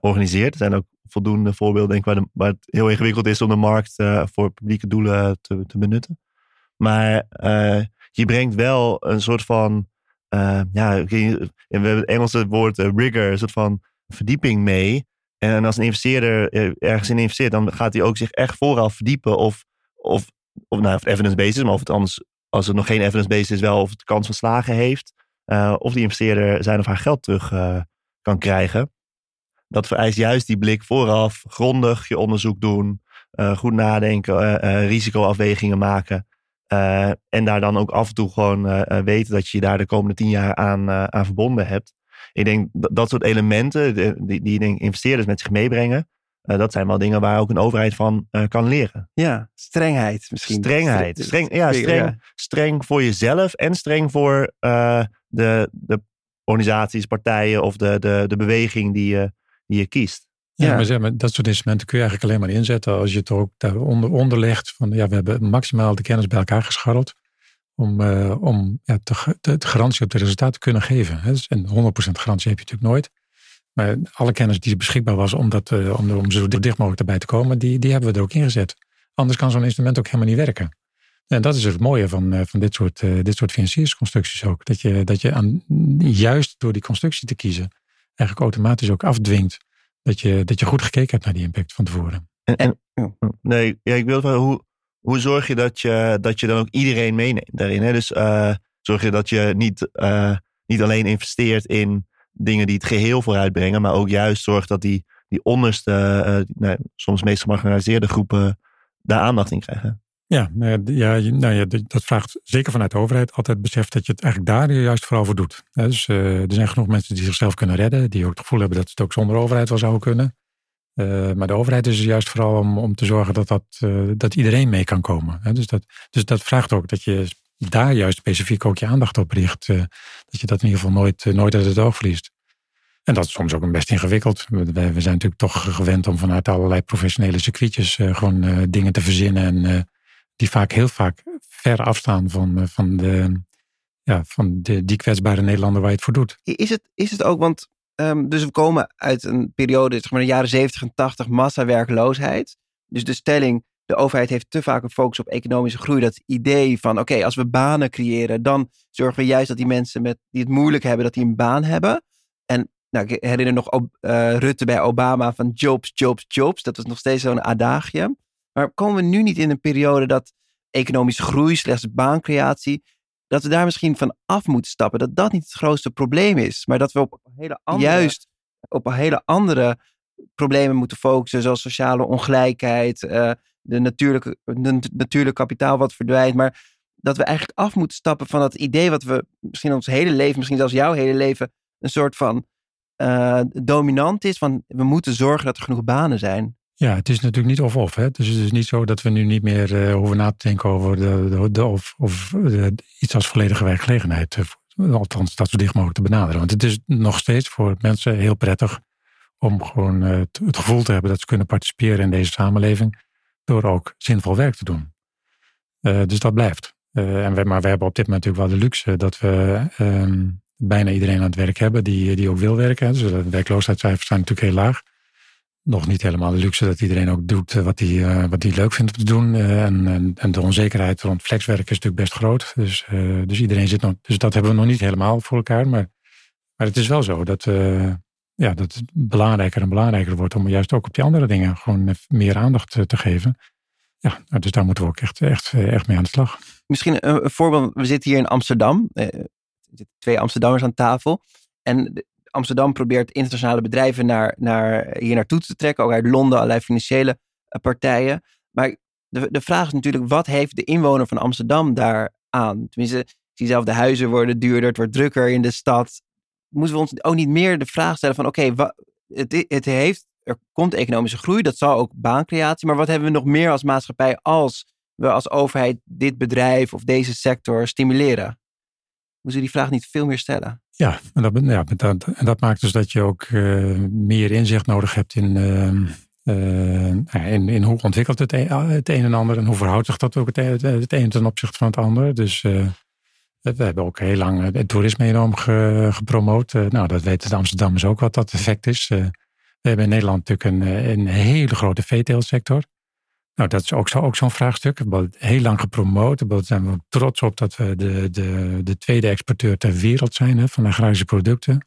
organiseert. Er zijn ook voldoende voorbeelden, denk ik, waar, waar het heel ingewikkeld is om de markt voor publieke doelen te, te benutten. Maar uh, je brengt wel een soort van, uh, ja, we hebben het Engelse woord uh, rigor, een soort van verdieping mee. En als een investeerder ergens in investeert, dan gaat hij ook zich echt vooral verdiepen of, of of nou, of evidence-based is, maar of het anders, als het nog geen evidence-based is, wel of het kans van slagen heeft. Of die investeerder zijn of haar geld terug kan krijgen. Dat vereist juist die blik vooraf, grondig je onderzoek doen, goed nadenken, risicoafwegingen maken. En daar dan ook af en toe gewoon weten dat je je daar de komende tien jaar aan, aan verbonden hebt. Ik denk dat, dat soort elementen, die, die denk, investeerders met zich meebrengen, dat zijn wel dingen waar ook een overheid van kan leren. Ja, strengheid misschien. Strengheid. Streng, ja, streng, streng voor jezelf en streng voor de, de organisaties, partijen of de, de, de beweging die je, die je kiest. Ja, maar, zeg maar dat soort instrumenten kun je eigenlijk alleen maar inzetten als je het ook daaronder onder legt. Van ja, we hebben maximaal de kennis bij elkaar gescharreld om, uh, om ja, de, de, garantie op de resultaten te kunnen geven. Hè. En 100% garantie heb je natuurlijk nooit. Maar alle kennis die beschikbaar was om, dat, uh, om, zo dicht mogelijk erbij te komen, die, die hebben we er ook ingezet. Anders kan zo'n instrument ook helemaal niet werken. En dat is het mooie van, uh, van dit soort, dit soort financiersconstructies ook. Dat je, dat je aan, juist door die constructie te kiezen, eigenlijk automatisch ook afdwingt dat je, dat je goed gekeken hebt naar die impact van tevoren. En, en nee, ja, ik wil wel, hoe, hoe zorg je dat, je dat je dan ook iedereen meeneemt daarin? Hè? Dus zorg je dat je niet, niet alleen investeert in dingen die het geheel vooruitbrengen, maar ook juist zorgt dat die, die onderste, uh, nou, soms meest gemarginaliseerde groepen daar aandacht in krijgen. Ja, ja, nou ja, dat vraagt zeker vanuit de overheid altijd besef dat je het eigenlijk daar juist vooral voor doet. Dus uh, er zijn genoeg mensen die zichzelf kunnen redden, die ook het gevoel hebben dat het ook zonder overheid wel zouden kunnen. Uh, maar de overheid is er juist vooral om, om te zorgen dat, dat, uh, dat iedereen mee kan komen. Dus dat, dus dat vraagt ook dat je daar juist specifiek ook je aandacht op richt. Dat je dat in ieder geval nooit, nooit uit het oog verliest. En dat is soms ook best ingewikkeld. We, we zijn natuurlijk toch gewend om vanuit allerlei professionele circuitjes gewoon dingen te verzinnen. En die vaak heel vaak ver afstaan van, van, de, ja, van de, die kwetsbare Nederlander waar je het voor doet. Is het, is het ook, want um, dus we komen uit een periode, zeg maar de jaren 70 en 80, massawerkloosheid. Dus de stelling, de overheid heeft te vaak een focus op economische groei. Dat idee van, oké, als we banen creëren, dan zorgen we juist dat die mensen met, die het moeilijk hebben, dat die een baan hebben. En nou, ik herinner nog uh, Rutte bij Obama van jobs, jobs, jobs. Dat was nog steeds zo'n adagium. Maar komen we nu niet in een periode dat economische groei, slechts baancreatie, dat we daar misschien van af moeten stappen? Dat dat niet het grootste probleem is, maar dat we op hele andere, juist op een hele andere problemen moeten focussen, zoals sociale ongelijkheid, uh, de natuurlijke, de natuurlijk kapitaal wat verdwijnt. Maar dat we eigenlijk af moeten stappen van dat idee wat we misschien ons hele leven, misschien zelfs jouw hele leven, een soort van uh, dominant is van we moeten zorgen dat er genoeg banen zijn. Ja, het is natuurlijk niet of-of. Dus het is niet zo dat we nu niet meer uh, hoeven na te denken over de, of, of uh, iets als volledige werkgelegenheid. althans, dat zo dicht mogelijk te benaderen. Want het is nog steeds voor mensen heel prettig om gewoon het, het, gevoel te hebben dat ze kunnen participeren in deze samenleving. Door ook zinvol werk te doen. dus dat blijft. en we, maar we hebben op dit moment natuurlijk wel de luxe dat we ehm, bijna iedereen aan het werk hebben die, die ook wil werken. Dus de werkloosheidscijfers zijn natuurlijk heel laag. Nog niet helemaal de luxe dat iedereen ook doet eh, wat hij uh, wat leuk vindt om te doen. Uh, en, en, en, de onzekerheid rond flexwerk is natuurlijk best groot. Dus, dus iedereen zit nog. Dus dat hebben we nog niet helemaal voor elkaar. Maar, maar het is wel zo dat, ja, dat het belangrijker en belangrijker wordt om juist ook op die andere dingen gewoon meer aandacht te geven. Ja, nou, dus daar moeten we ook echt, echt, echt mee aan de slag. Misschien een, voorbeeld. We zitten hier in Amsterdam zitten twee Amsterdammers aan tafel. En Amsterdam probeert internationale bedrijven naar, naar, hier naartoe te trekken. Ook uit Londen, allerlei financiële eh, partijen. Maar de, de vraag is natuurlijk, wat heeft de inwoner van Amsterdam daar aan? Tenminste, ik zie de huizen worden duurder, het wordt drukker in de stad. Moeten we ons ook niet meer de vraag stellen van, oké, het, het heeft, er komt economische groei, dat zal ook baancreatie. Maar wat hebben we nog meer als maatschappij als we als overheid dit bedrijf of deze sector stimuleren? Moeten die vraag niet veel meer stellen? Ja, en dat, en dat maakt dus dat je ook uh, meer inzicht nodig hebt in, uh, uh, in, in, hoe ontwikkelt het een, het een en ander en hoe verhoudt zich dat ook het, het, het een ten opzichte van het ander. Dus we hebben ook heel lang het toerisme enorm ge, gepromoot. nou, dat weten de Amsterdammers ook wat dat effect is. we hebben in Nederland natuurlijk een, een hele grote veeteelsector. Nou, dat is ook, ook zo'n vraagstuk. We hebben heel lang gepromoot. Daar zijn we trots op dat we de, de, de tweede exporteur ter wereld zijn hè, van agrarische producten.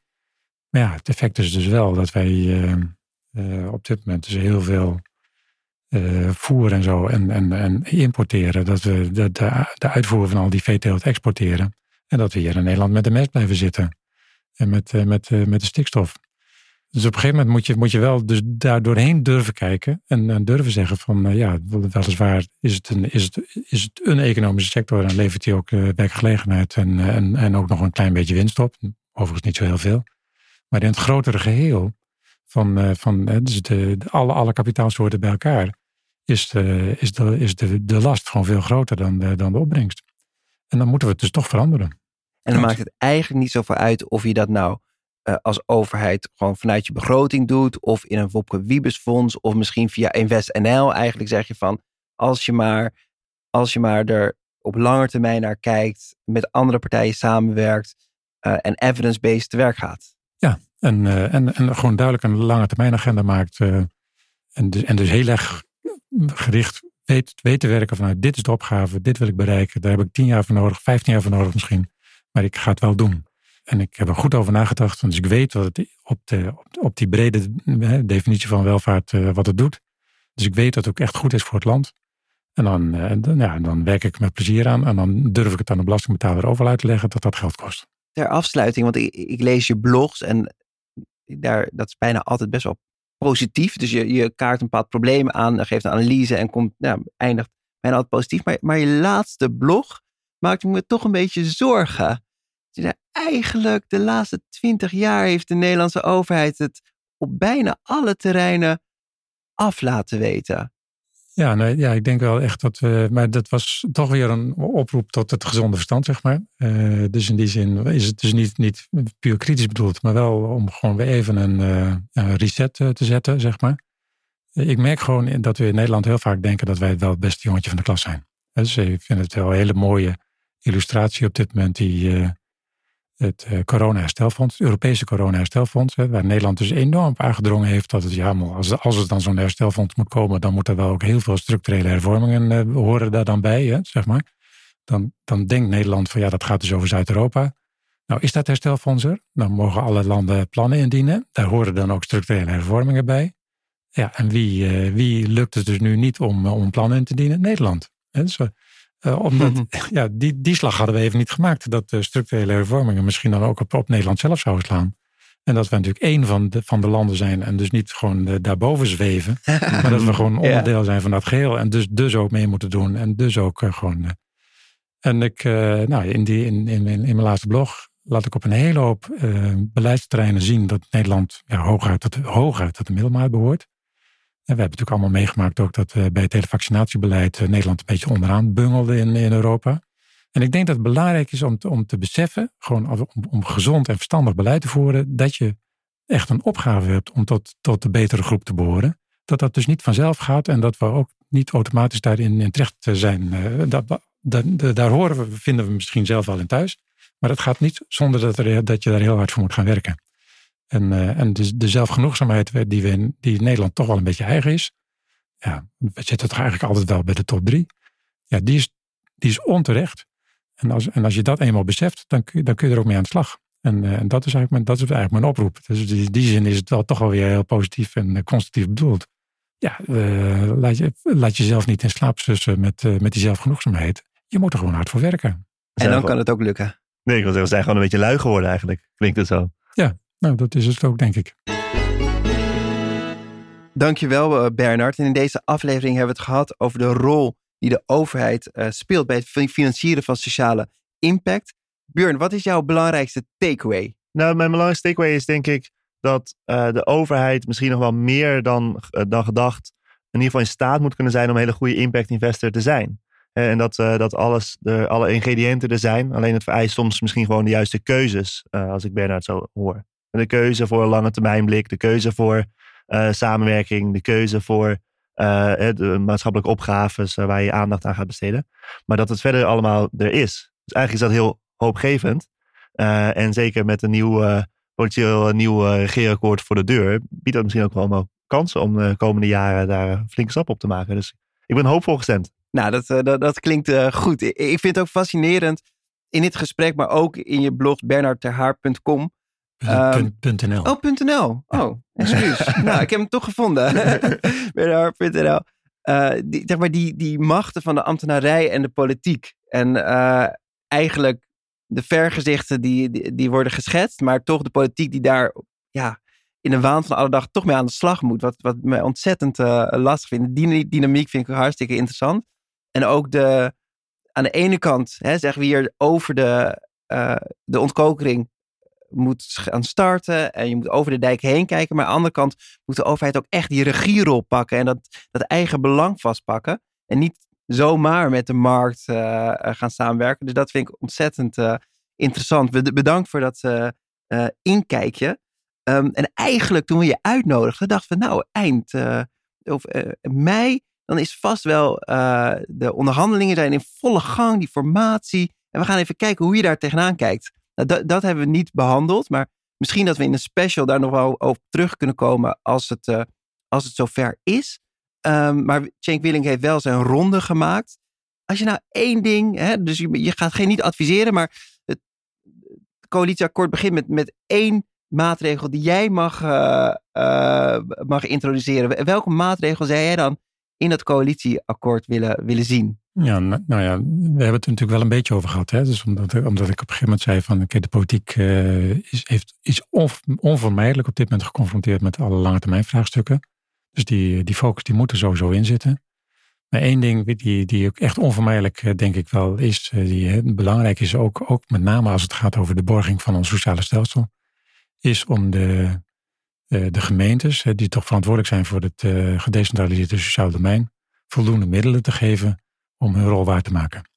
Maar ja, het effect is dus wel dat wij uh, uh, op dit moment dus heel veel uh, voer en zo en, en, en importeren. Dat we de, de, de uitvoer van al die veeteelt exporteren. En dat we hier in Nederland met de mest blijven zitten. En met, met, met de stikstof. Dus op een gegeven moment moet je, moet je wel dus daar doorheen durven kijken. En, en durven zeggen van ja, weliswaar is het, een, is, het, is het een economische sector. En levert hij ook werkgelegenheid en, en, en ook nog een klein beetje winst op. Overigens niet zo heel veel. Maar in het grotere geheel van, uh, van dus de, de, alle, alle kapitaalsoorten bij elkaar, is, de, is, de, is de, de last gewoon veel groter dan de, dan de opbrengst. En dan moeten we het dus toch veranderen. En dan maakt het eigenlijk niet zoveel uit of je dat nou uh, als overheid gewoon vanuit je begroting doet, of in een Wopke Wiebes fonds, of misschien via InvestNL. Eigenlijk zeg je van, als je maar, als je maar er op lange termijn naar kijkt, met andere partijen samenwerkt uh, en evidence-based te werk gaat. Ja, en, uh, en, en gewoon duidelijk een lange termijn agenda maakt. En, dus, en dus heel erg gericht weet, weet te werken vanuit dit is de opgave, dit wil ik bereiken. Daar heb ik tien jaar voor nodig, vijftien jaar voor nodig misschien. Maar ik ga het wel doen. En ik heb er goed over nagedacht, dus ik weet wat het op, de, op, die brede definitie van welvaart uh, wat het doet. Dus ik weet dat het ook echt goed is voor het land. En dan, dan, ja, dan werk ik met plezier aan en dan durf ik het aan de belastingbetaler over uit te leggen dat dat geld kost. Ter afsluiting, want ik, lees je blogs en daar, dat is bijna altijd best wel positief. Dus je, je kaart een bepaald probleem aan, geeft een analyse en komt, eindigt bijna altijd positief. Maar, maar je laatste blog maakt me toch een beetje zorgen. Eigenlijk de laatste twintig jaar heeft de Nederlandse overheid het op bijna alle terreinen af laten weten. Ja, ja, ik denk wel echt dat we. Maar dat was toch weer een oproep tot het gezonde verstand, zeg maar. Uh, dus in die zin is het dus niet, niet puur kritisch bedoeld, maar wel om gewoon weer even een, een reset uh, te zetten, zeg maar. Ik merk gewoon dat we in Nederland heel vaak denken dat wij wel het beste jongetje van de klas zijn. Dus ik vind het wel een hele mooie illustratie op dit moment, die het uh, corona-herstelfonds, het Europese corona-herstelfonds, waar Nederland dus enorm op aangedrongen heeft dat het, ja, als, als er dan zo'n herstelfonds moet komen, dan moet er wel ook heel veel structurele hervormingen uh, horen daar dan bij, hè, zeg maar. Dan, dan denkt Nederland van ja, dat gaat dus over Zuid-Europa. Nou, is dat herstelfonds er? Dan mogen alle landen plannen indienen. Daar horen dan ook structurele hervormingen bij. Ja, en wie, uh, wie lukt het dus nu niet om, om plannen in te dienen? Nederland. Hè? Dus, uh, omdat, mhm. ja, die, die slag hadden we even niet gemaakt. Dat de structurele hervormingen misschien dan ook op, op Nederland zelf zouden slaan. En dat we natuurlijk één van de, van de landen zijn en dus niet gewoon uh, daarboven zweven. maar dat we gewoon onderdeel zijn van dat geheel. En dus, dus ook mee moeten doen. En dus ook uh, gewoon. en ik, nou, in, die, in, in, in, mijn laatste blog laat ik op een hele hoop beleidsterreinen zien dat Nederland ja, hooguit, tot, hooguit tot de middelmaat behoort. En we hebben natuurlijk allemaal meegemaakt ook dat uh, bij het hele vaccinatiebeleid uh, Nederland een beetje onderaan bungelde in, in Europa. En ik denk dat het belangrijk is om te, om te beseffen, gewoon om, om gezond en verstandig beleid te voeren, dat je echt een opgave hebt om tot, tot de betere groep te behoren. Dat dat dus niet vanzelf gaat en dat we ook niet automatisch daarin in terecht zijn. Uh, dat, daar horen we, vinden we misschien zelf wel in thuis. Maar dat gaat niet zonder dat, dat je daar heel hard voor moet gaan werken. En, uh, en de, de zelfgenoegzaamheid die, we in, die in Nederland toch wel een beetje eigen is. Ja, we zitten toch eigenlijk altijd wel bij de top drie. Ja, die is, die is onterecht. En als, en als je dat eenmaal beseft, dan kun, je, dan kun je er ook mee aan de slag. En, uh, en dat, is eigenlijk mijn, dat is eigenlijk mijn oproep. Dus in die zin is het wel toch wel weer heel positief en uh, constructief bedoeld. Ja, laat, je, laat jezelf niet in slaap sussen met, met die zelfgenoegzaamheid. Je moet er gewoon hard voor werken. En dan kan het ook lukken. Nee, ik wil zeggen, we zijn gewoon een beetje lui geworden eigenlijk. Klinkt het zo. Ja, nou, dat is het ook, denk ik. Dankjewel, eh, Bernard. En in deze aflevering hebben we het gehad over de rol die de overheid uh, speelt bij het financieren van sociale impact. Björn, wat is jouw belangrijkste takeaway? Nou, mijn belangrijkste takeaway is denk ik dat uh, de overheid misschien nog wel meer dan, dan gedacht in ieder geval in staat moet kunnen zijn om een hele goede impact investor te zijn. En dat, uh, dat alles, de, alle ingrediënten er zijn. Alleen het vereist soms misschien gewoon de juiste keuzes, als ik Bernard zo hoor. De keuze voor een lange termijn blik, de keuze voor uh, samenwerking, de keuze voor uh, de maatschappelijke opgaves uh, waar je aandacht aan gaat besteden. Maar dat het verder allemaal er is. Dus eigenlijk is dat heel hoopgevend. en zeker met een nieuw, potentieel nieuw regeerakkoord voor de deur, biedt dat misschien ook wel allemaal kansen om de komende jaren daar een flinke stap op te maken. Dus ik ben hoopvol gestemd. Nou, dat, dat, dat klinkt goed. Ik vind het ook fascinerend in dit gesprek, maar ook in je blog bernardterhaar.com Um, .nl. Oh, .nl. Oh, excuus. nou, ik heb hem toch gevonden. Bernard.nl. uh, die, zeg maar die, die machten van de ambtenarij en de politiek. En uh, eigenlijk de vergezichten die, die, die, worden geschetst, maar toch de politiek die daar ja, in de waan van alle dag toch mee aan de slag moet. Wat, wat mij ontzettend uh, lastig vind. Die dynamiek vind ik hartstikke interessant. En ook de, aan de ene kant hè, zeggen we hier over de, de ontkokering moet gaan starten en je moet over de dijk heen kijken. Maar aan de andere kant moet de overheid ook echt die regierol pakken en dat, dat eigen belang vastpakken. En niet zomaar met de markt uh, gaan samenwerken. Dus dat vind ik ontzettend uh, interessant. Bedankt voor dat uh, inkijkje. Um, en eigenlijk toen we je uitnodigden, dachten we nou eind of, mei, dan is vast wel de onderhandelingen zijn in volle gang, die formatie. En we gaan even kijken hoe je daar tegenaan kijkt. Nou, dat, dat hebben we niet behandeld, maar misschien dat we in een special daar nog wel over terug kunnen komen als het, uh, als het zover is. Um, maar Cenk Willing heeft wel zijn ronde gemaakt. Als je nou één ding, hè, dus je, gaat geen niet adviseren, maar het coalitieakkoord begint met, met één maatregel die jij mag, uh, uh, mag introduceren. Welke maatregel zou jij dan in dat coalitieakkoord willen, willen zien? Ja, nou, nou ja, we hebben het er natuurlijk wel een beetje over gehad. Hè? Dus omdat, omdat ik op een gegeven moment zei van oké, de politiek uh, is, heeft, is onvermijdelijk op dit moment geconfronteerd met alle lange termijn vraagstukken. Dus die, die focus die moet er sowieso in zitten. Maar één ding die, die ook echt onvermijdelijk eh, denk ik wel is, eh, die belangrijk is ook, ook met name als het gaat over de borging van ons sociale stelsel, is om de, de gemeentes, die toch verantwoordelijk zijn voor het gedecentraliseerde sociaal domein, voldoende middelen te geven om hun rol waar te maken.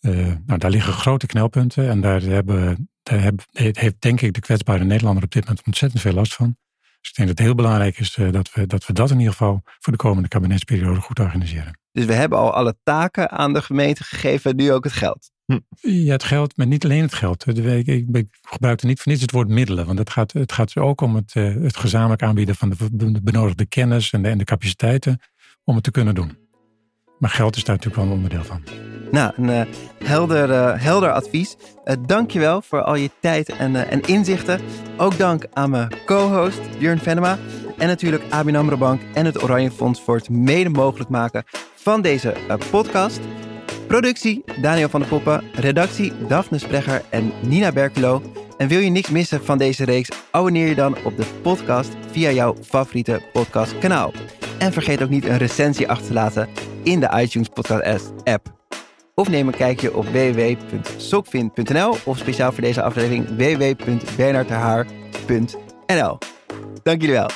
Uh, nou, daar liggen grote knelpunten en daar, hebben, daar heeft denk ik de kwetsbare Nederlander op dit moment ontzettend veel last van. Dus ik denk dat het heel belangrijk is dat, we, dat we dat in ieder geval voor de komende kabinetsperiode goed organiseren. Dus we hebben al alle taken aan de gemeente gegeven en nu ook het geld. Hm. Ja, het geld, maar niet alleen het geld. Ik, ik, ik gebruik er niet voor niets het woord middelen. Want het gaat, het gaat ook om het, uh, het gezamenlijk aanbieden van de benodigde kennis en de, en de capaciteiten om het te kunnen doen. Maar geld is daar natuurlijk wel een onderdeel van. Nou, een uh, helder, uh, helder advies. Uh, dankjewel voor al je tijd en, en inzichten. Ook dank aan mijn co-host Björn Venema. En natuurlijk ABN AMRO Bank en het Oranje Fonds voor het mede mogelijk maken van deze podcast. Productie Daniel van der Poppen. Redactie Daphne Sprecher en Nina Berkelo. En wil je niks missen van deze reeks? Abonneer je dan op de podcast via jouw favoriete podcastkanaal. En vergeet ook niet een recensie achter te laten in de iTunes Podcast app. Of neem een kijkje op www.sokvin.nl of speciaal voor deze aflevering www.bernardhaar.nl. Dank jullie wel.